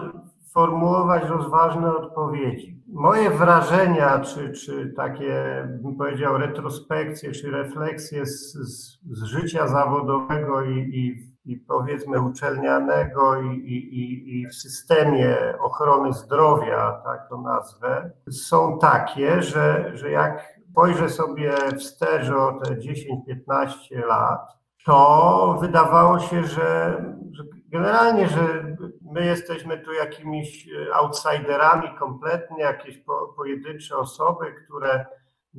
formułować rozważne odpowiedzi. Moje wrażenia, czy, czy takie, bym powiedział, retrospekcje, czy refleksje z, z, z życia zawodowego i, i, i, powiedzmy uczelnianego i, i, i w systemie ochrony zdrowia, tak to nazwę, są takie, że, że jak spojrzę sobie wstecz o te 10-15 lat, to wydawało się, że, że generalnie, że my jesteśmy tu jakimiś outsiderami kompletnie, jakieś po, pojedyncze osoby, które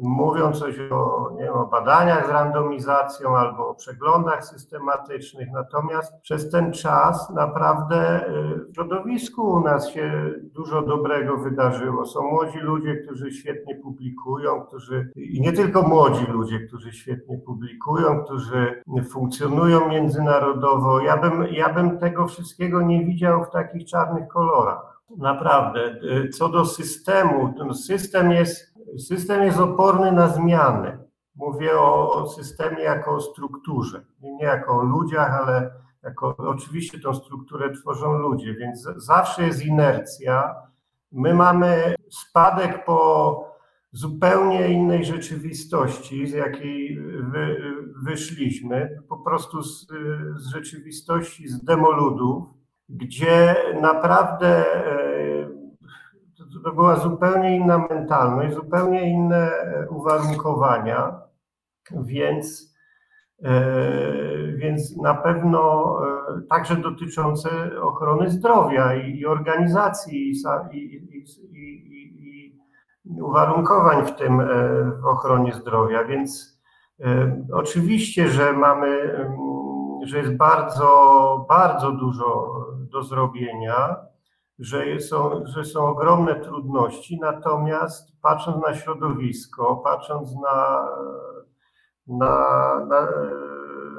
mówią coś o, nie o badaniach z randomizacją albo o przeglądach systematycznych. Natomiast przez ten czas naprawdę y, w środowisku u nas się dużo dobrego wydarzyło. Są młodzi ludzie, którzy świetnie publikują, którzy i nie tylko młodzi ludzie, którzy świetnie publikują, którzy funkcjonują międzynarodowo. Ja bym, ja bym tego wszystkiego nie widział w takich czarnych kolorach. Naprawdę. Y, co do systemu, ten system jest System jest oporny na zmiany. Mówię o, systemie jako o strukturze, nie jako o ludziach, ale jako oczywiście tą strukturę tworzą ludzie, więc zawsze jest inercja. My mamy spadek po zupełnie innej rzeczywistości, z jakiej wy, wyszliśmy, po prostu z, z rzeczywistości z demoludów, gdzie naprawdę e, to była zupełnie inna mentalność, zupełnie inne e, uwarunkowania, więc, e, więc na pewno e, także dotyczące ochrony zdrowia i, organizacji i, i, i, uwarunkowań w tym w ochronie zdrowia. Więc oczywiście, że mamy, że jest bardzo, bardzo dużo do zrobienia że są, że są ogromne trudności, natomiast patrząc na środowisko, patrząc na, na, na,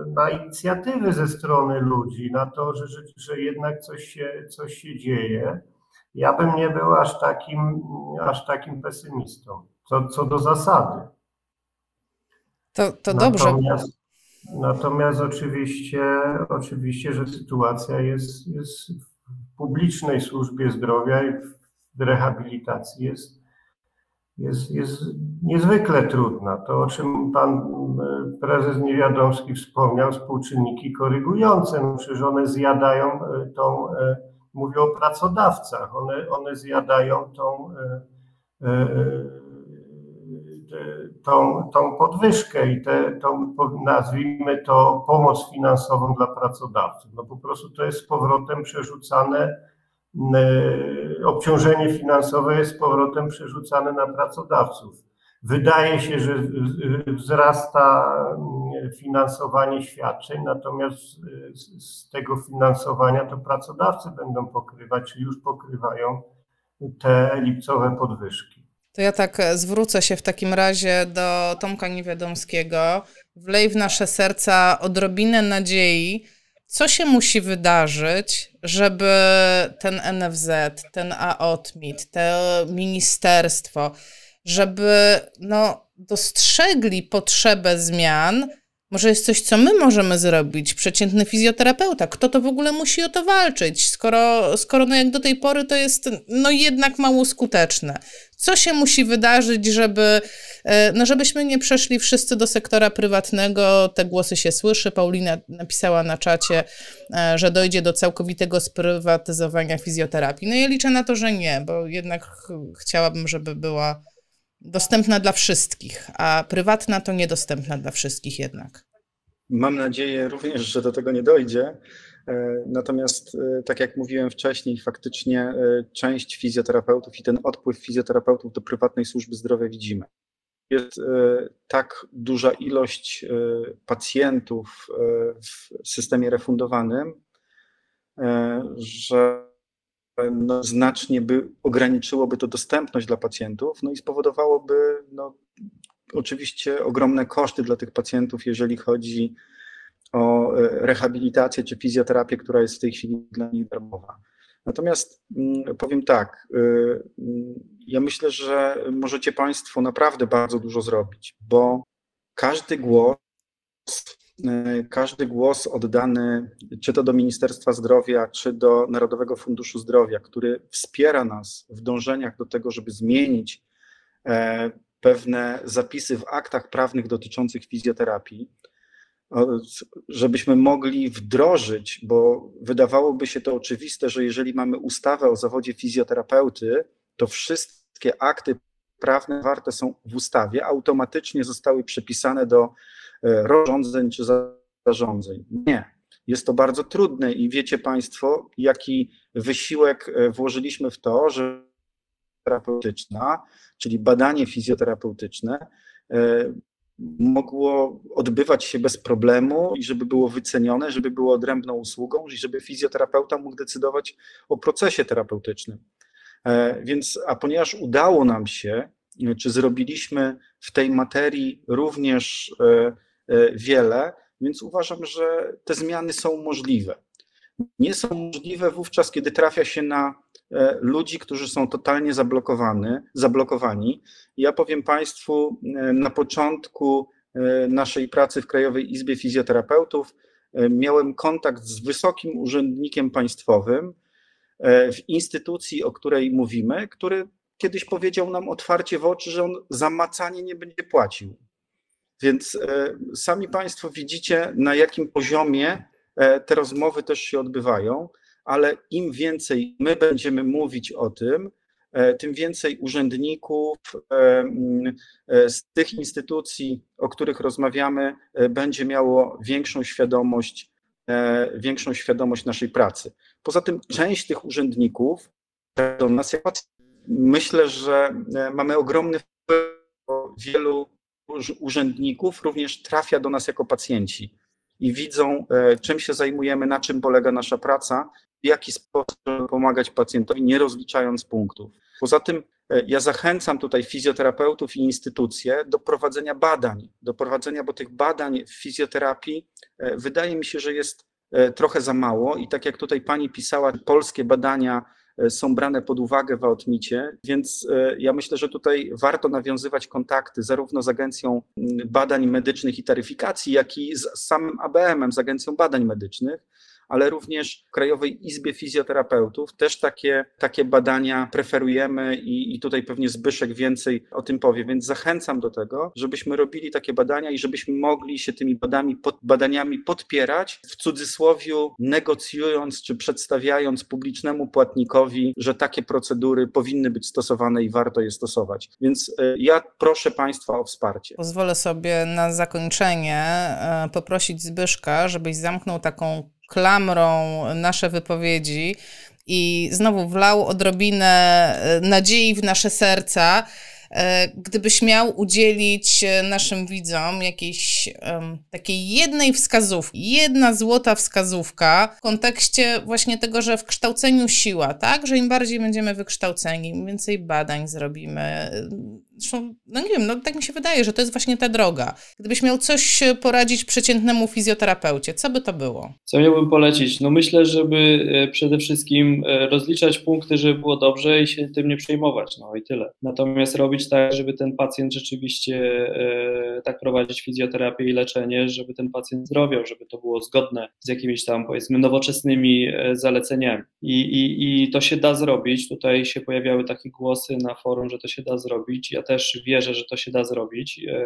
na inicjatywy ze strony ludzi, na to, że, że, że jednak coś się, coś się dzieje, ja bym nie był aż takim, aż takim pesymistą, co, co do zasady. To, to dobrze. Natomiast, natomiast oczywiście, oczywiście, że sytuacja jest, jest publicznej służbie zdrowia i w rehabilitacji jest, jest, jest niezwykle trudna. To, o czym pan e, prezes Niewiadomski wspomniał, współczynniki korygujące, no przecież one zjadają e, tą, e, mówię o pracodawcach, one, one zjadają tą, tą, tą podwyżkę i te, tą, nazwijmy to, pomoc finansową dla pracodawców. No po prostu to jest z powrotem przerzucane, obciążenie finansowe jest z powrotem przerzucane na pracodawców. Wydaje się, że wzrasta finansowanie świadczeń, natomiast z tego finansowania to pracodawcy będą pokrywać, czy już pokrywają te lipcowe podwyżki. To ja tak e, zwrócę się w takim razie do Tomka Niewiadomskiego. Wlej w nasze serca odrobinę nadziei, co się musi wydarzyć, żeby ten NFZ, ten AOTMIT, to ministerstwo, żeby no, dostrzegli potrzebę zmian, może jest coś, co my możemy zrobić, przeciętny fizjoterapeuta. Kto to w ogóle musi o to walczyć, skoro, skoro no jak do tej pory to jest no jednak mało skuteczne. Co się musi wydarzyć, żeby, e, no żebyśmy nie przeszli wszyscy do sektora prywatnego? Te głosy się słyszy. Paulina napisała na czacie, e, że dojdzie do całkowitego sprywatyzowania fizjoterapii. No ja liczę na to, że nie, bo jednak chciałabym, żeby była dostępna dla wszystkich, a prywatna to niedostępna dla wszystkich jednak. Mam nadzieję również, że do tego nie dojdzie. E, natomiast, e, tak jak mówiłem wcześniej, faktycznie e, część fizjoterapeutów i ten odpływ fizjoterapeutów do prywatnej służby zdrowia widzimy. Jest tak duża ilość pacjentów w systemie refundowanym, że no, znacznie by ograniczyłoby to dostępność dla pacjentów, no i spowodowałoby no, oczywiście ogromne koszty dla tych pacjentów, jeżeli chodzi o e, rehabilitację czy fizjoterapię, która jest w tej chwili dla nich darmowa. Natomiast mm, powiem tak, e, mm, ja myślę, że możecie Państwo naprawdę bardzo dużo zrobić, bo każdy głos każdy głos oddany, czy to do Ministerstwa Zdrowia, czy do Narodowego Funduszu Zdrowia, który wspiera nas w dążeniach do tego, żeby zmienić pewne zapisy w aktach prawnych dotyczących fizjoterapii, żebyśmy mogli wdrożyć, bo wydawałoby się to oczywiste, że jeżeli mamy ustawę o zawodzie fizjoterapeuty, to wszystkie akty prawne warte są w ustawie, automatycznie zostały przypisane do e, rozporządzeń czy zarządzeń. Nie. Jest to bardzo trudne i wiecie Państwo, jaki wysiłek e, włożyliśmy w to, że terapeutyczna, czyli badanie fizjoterapeutyczne, e, mogło odbywać się bez problemu i żeby było wycenione, żeby było odrębną usługą i żeby fizjoterapeuta mógł decydować o procesie terapeutycznym. Więc, a ponieważ udało nam się, czy zrobiliśmy w tej materii również wiele, więc uważam, że te zmiany są możliwe. Nie są możliwe wówczas, kiedy trafia się na ludzi, którzy są totalnie zablokowani, zablokowani. Ja powiem Państwu, na początku naszej pracy w Krajowej Izbie Fizjoterapeutów miałem kontakt z wysokim urzędnikiem państwowym, E, w instytucji, o której mówimy, który kiedyś powiedział nam otwarcie w oczy, że on za macanie nie będzie płacił. Więc e, sami Państwo widzicie, na jakim poziomie e, te rozmowy też się odbywają, ale im więcej my będziemy mówić o tym, tym więcej urzędników z tych instytucji, o których rozmawiamy, będzie miało większą świadomość, większą świadomość naszej pracy. Poza tym część tych urzędników do nas, myślę, że e, mamy ogromny wpływ, wielu urzędników również trafia do nas jako pacjenci i widzą, e, czym się zajmujemy, na czym polega nasza praca, w jaki sposób pomagać pacjentowi, nie rozliczając punktów. Poza tym e, ja zachęcam tutaj fizjoterapeutów i instytucje do prowadzenia badań, do prowadzenia, bo tych badań w fizjoterapii wydaje mi się, że jest E, trochę za mało i tak jak tutaj pani pisała, polskie badania e, są brane pod uwagę w Aotmicie, więc e, ja myślę, że tutaj warto nawiązywać kontakty zarówno z Agencją Badań Medycznych i Taryfikacji, jak i z samym ABM-em, z Agencją Badań Medycznych, ale również w Krajowej Izbie Fizjoterapeutów też takie, takie badania preferujemy i, i tutaj pewnie Zbyszek więcej o tym powie, więc zachęcam do tego, żebyśmy robili takie badania i żebyśmy mogli się tymi badami, pod, badaniami podpierać, w cudzysłowiu negocjując czy przedstawiając publicznemu płatnikowi, że takie procedury powinny być stosowane i warto je stosować. Więc e, ja proszę Państwa o wsparcie. Pozwolę sobie na zakończenie e, poprosić Zbyszka, żebyś zamknął taką klamrą nasze wypowiedzi i znowu wlał odrobinę e, nadziei w nasze serca. E, gdybyś miał udzielić e, naszym widzom jakiejś um, takiej jednej wskazówki, jedna złota wskazówka w kontekście właśnie tego, że w kształceniu siła, tak? Że im bardziej będziemy wykształceni, im więcej badań zrobimy, Zresztą, no nie wiem, no tak mi się wydaje, że to jest właśnie ta droga. Gdybyś miał coś poradzić przeciętnemu fizjoterapeucie, co by to było? Co miałbym polecić? No myślę, żeby e, przede wszystkim e, rozliczać punkty, żeby było dobrze i się tym nie przejmować, no i tyle. Natomiast robić tak, żeby ten pacjent rzeczywiście e, tak prowadzić fizjoterapię i leczenie, żeby ten pacjent zdrowiał, żeby to było zgodne z jakimiś tam powiedzmy nowoczesnymi zaleceniami. I, i, i to się da zrobić. Tutaj się pojawiały takie głosy na forum, że to się da zrobić. Ja też wierzę, że to się da zrobić. E,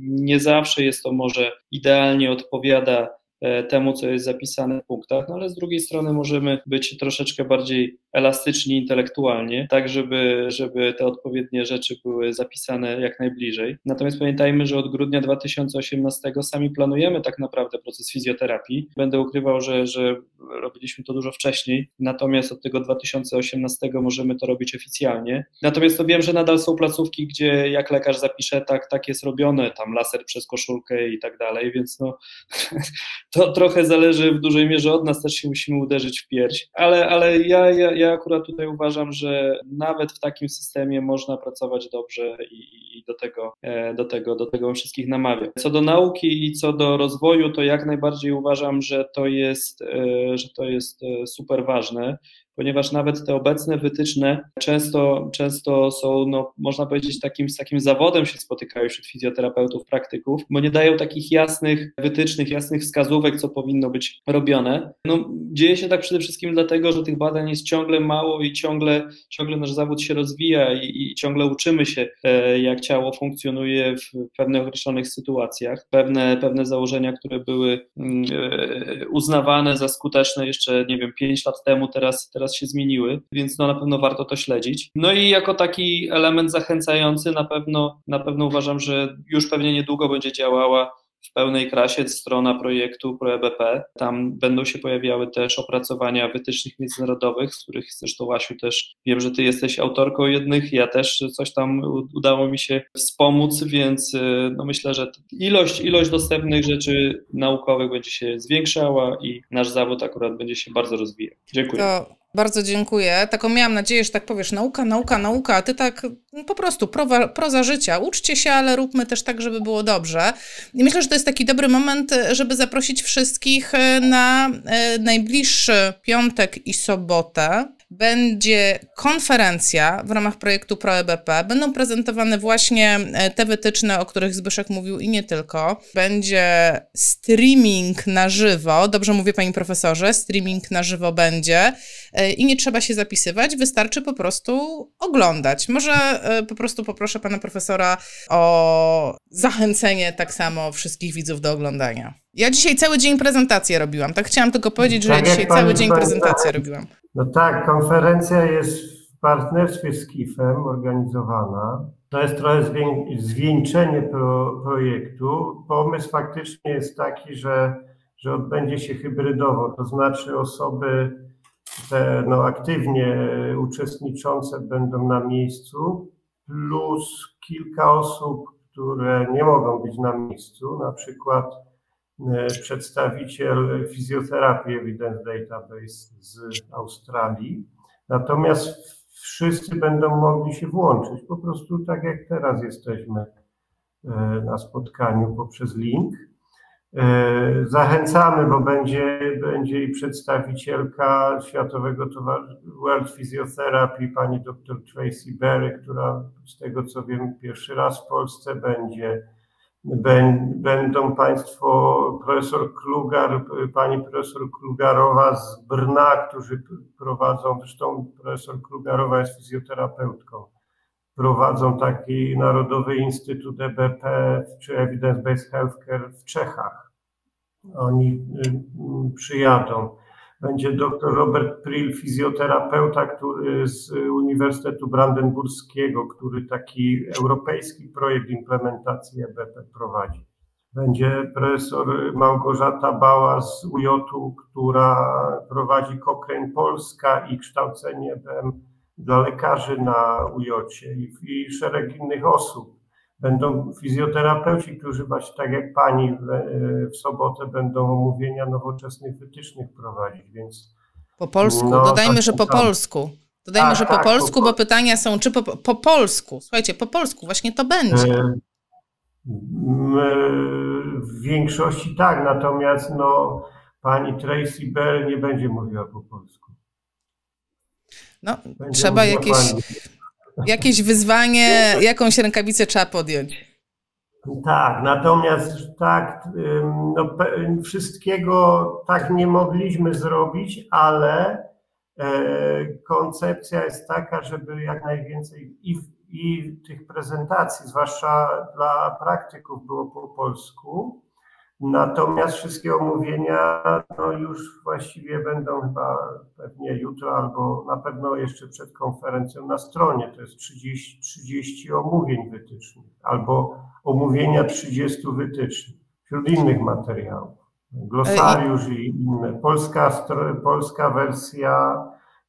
nie zawsze jest to może idealnie odpowiada e, temu, co jest zapisane w punktach, no ale z drugiej strony możemy być troszeczkę bardziej elastyczni intelektualnie, tak żeby, żeby te odpowiednie rzeczy były zapisane jak najbliżej. Natomiast pamiętajmy, że od grudnia 2018 sami planujemy tak naprawdę proces fizjoterapii. Będę ukrywał, że, że robiliśmy to dużo wcześniej, natomiast od tego 2018 możemy to robić oficjalnie. Natomiast to wiem, że nadal są placówki, gdzie jak lekarz zapisze, tak, tak jest robione, tam laser przez koszulkę i tak dalej, więc no, [LAUGHS] to trochę zależy w dużej mierze od nas, też się musimy uderzyć w pierś, ale, ale ja, ja, ja akurat tutaj uważam, że nawet w takim systemie można pracować dobrze i, i do, tego, e, do, tego, do tego wszystkich namawiam. Co do nauki i co do rozwoju, to jak najbardziej uważam, że to jest, e, że to jest e, super ważne ponieważ nawet te obecne wytyczne często, często są, no, można powiedzieć, takim, z takim zawodem się spotykają wśród fizjoterapeutów, praktyków, bo nie dają takich jasnych wytycznych, jasnych wskazówek, co powinno być robione. No, dzieje się tak przede wszystkim dlatego, że tych badań jest ciągle mało i ciągle, ciągle nasz zawód się rozwija i, i ciągle uczymy się, e, jak ciało funkcjonuje w pewnych określonych sytuacjach. Pewne, pewne założenia, które były mm, e, uznawane za skuteczne jeszcze, nie wiem, 5 lat temu, teraz, teraz się zmieniły, więc no, na pewno warto to śledzić. No i jako taki element zachęcający na pewno, na pewno uważam, że już pewnie niedługo będzie działała w pełnej krasie strona projektu ProEBP. Tam będą się pojawiały też opracowania wytycznych międzynarodowych, z których zresztą Łasiu też wiem, że ty jesteś autorką jednych, ja też coś tam udało mi się wspomóc, więc y, no myślę, że ilość, ilość dostępnych rzeczy naukowych będzie się zwiększała i nasz zawód akurat będzie się bardzo rozwijał. Dziękuję. To bardzo dziękuję. Taką miałam nadzieję, że tak powiesz, nauka, nauka, nauka, a ty tak no, po prostu prowa, proza życia. Uczcie się, ale róbmy też tak, żeby było dobrze. I myślę, że to jest taki dobry moment, żeby zaprosić wszystkich e, na e, najbliższy piątek i sobotę będzie konferencja w ramach projektu ProEBP. Będą prezentowane właśnie e, te wytyczne, o których Zbyszek mówił i nie tylko. Będzie streaming na żywo. Dobrze mówię, panie profesorze, streaming na żywo będzie i nie trzeba się zapisywać, wystarczy po prostu oglądać. Może e, po prostu poproszę pana profesora o zachęcenie tak samo wszystkich widzów do oglądania. Ja dzisiaj cały dzień prezentację robiłam. Tak chciałam tylko powiedzieć, że tak ja dzisiaj cały dzień prezentację robiłam. No tak, konferencja jest w partnerstwie z KIF-em organizowana. To jest trochę zwieńczenie pro, projektu. Pomysł faktycznie jest taki, że, że odbędzie się hybrydowo, to znaczy osoby te no, aktywnie uczestniczące będą na miejscu, plus kilka osób, które nie mogą być na miejscu, na przykład E, przedstawiciel fizjoterapii Evidence Database z Australii. Natomiast wszyscy będą mogli się włączyć, po prostu tak jak teraz jesteśmy e, na spotkaniu poprzez link. E, zachęcamy, bo będzie, będzie i przedstawicielka Światowego Towarzystwa World Physiotherapy, pani dr Tracy Berry, która z tego co wiem pierwszy raz w Polsce będzie Będą Państwo profesor Klugar, pani profesor Klugarowa z Brna, którzy prowadzą, zresztą profesor Klugarowa jest fizjoterapeutką, prowadzą taki Narodowy Instytut EBP czy Evidence Based Healthcare w Czechach. Oni y, przyjadą. Będzie dr Robert Prill, fizjoterapeuta który z Uniwersytetu Brandenburskiego, który taki europejski projekt implementacji EBP prowadzi. Będzie profesor Małgorzata Bała z UJ-u, która prowadzi Cochrane Polska i kształcenie EBM dla lekarzy na UJ i, i szereg innych osób. Będą fizjoterapeuci, którzy właśnie tak jak pani w, w sobotę będą omówienia nowoczesnych wytycznych prowadzić, więc... Po polsku, no, dodajmy, tak, że po polsku. Dodajmy, tak, że po tak, polsku, po, bo pytania są, czy po, po polsku. Słuchajcie, po polsku właśnie to będzie. E, w większości tak, natomiast no, pani Tracy Bell nie będzie mówiła po polsku. No, będzie trzeba jakieś... Pani jakieś wyzwanie, jakąś rękawicę trzeba podjąć. Tak, natomiast tak, no, wszystkiego tak nie mogliśmy zrobić, ale e, koncepcja jest taka, żeby jak najwięcej i, i tych prezentacji, zwłaszcza dla praktyków, było po polsku, Natomiast wszystkie omówienia no już właściwie będą chyba pewnie jutro albo na pewno jeszcze przed konferencją na stronie. To jest 30, 30 omówień wytycznych albo omówienia 30 wytycznych wśród innych materiałów. Glosariusz i inne. Polska, polska wersja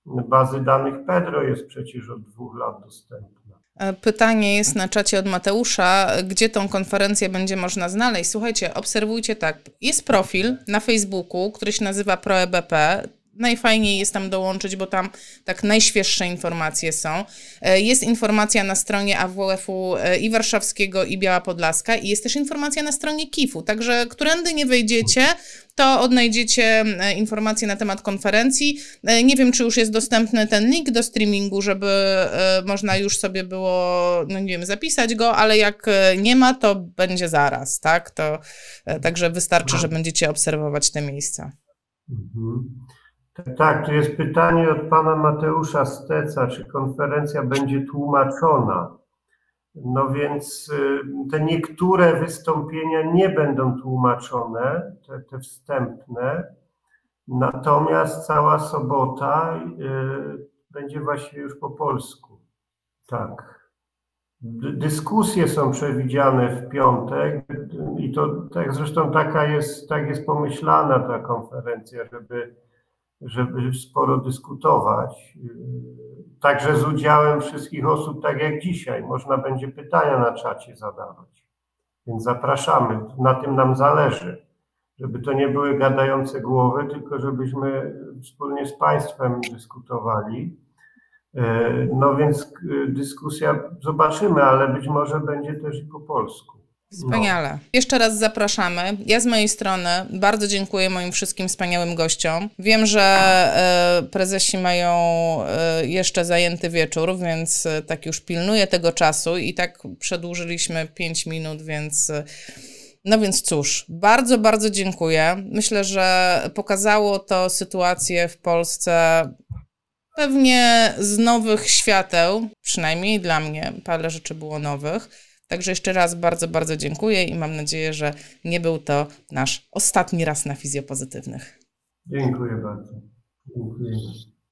bazy danych Pedro jest przecież od dwóch lat dostępna. E, pytanie jest na czacie od Mateusza, gdzie tą konferencję będzie można znaleźć. Słuchajcie, obserwujcie tak. Jest profil na Facebooku, który się nazywa ProEBP. Najfajniej jest tam dołączyć, bo tam tak najświeższe informacje są. E, jest informacja na stronie AWF-u e, i warszawskiego, i Biała Podlaska, i jest też informacja na stronie KIF-u. Także, którędy nie wejdziecie, to odnajdziecie e, informacje na temat konferencji. Nie wiem, czy już jest dostępny ten link do streamingu, żeby można już sobie było, no nie wiem, zapisać go, ale jak nie ma, to będzie zaraz, tak? To, także wystarczy, że będziecie obserwować te miejsca. Mhm. Tak, tu jest pytanie od pana Mateusza Steca, czy konferencja będzie tłumaczona. No więc y, te niektóre wystąpienia nie będą tłumaczone, te, te wstępne, natomiast cała sobota y, będzie właśnie już po polsku. Tak. Dyskusje są przewidziane w piątek i to tak zresztą taka jest, tak jest pomyślana ta konferencja, żeby żeby sporo dyskutować. Także z udziałem wszystkich osób, tak jak dzisiaj. Można będzie pytania na czacie zadawać. Więc zapraszamy. Na tym nam zależy. Żeby to nie były gadające głowy, tylko żebyśmy wspólnie z Państwem dyskutowali. No więc dyskusja zobaczymy, ale być może będzie też i po polsku. Wspaniale. No. Jeszcze raz zapraszamy. Ja z mojej strony bardzo dziękuję moim wszystkim wspaniałym gościom. Wiem, że e, prezesi mają e, jeszcze zajęty wieczór, więc e, tak już pilnuję tego czasu i tak przedłużyliśmy 5 minut, więc. No więc cóż, bardzo, bardzo dziękuję. Myślę, że pokazało to sytuację w Polsce pewnie z nowych świateł, przynajmniej dla mnie. Parę rzeczy było nowych. Także jeszcze raz bardzo, bardzo dziękuję i mam nadzieję, że nie był to nasz ostatni raz na fizjopozytywnych. Dziękuję bardzo. Dziękuję.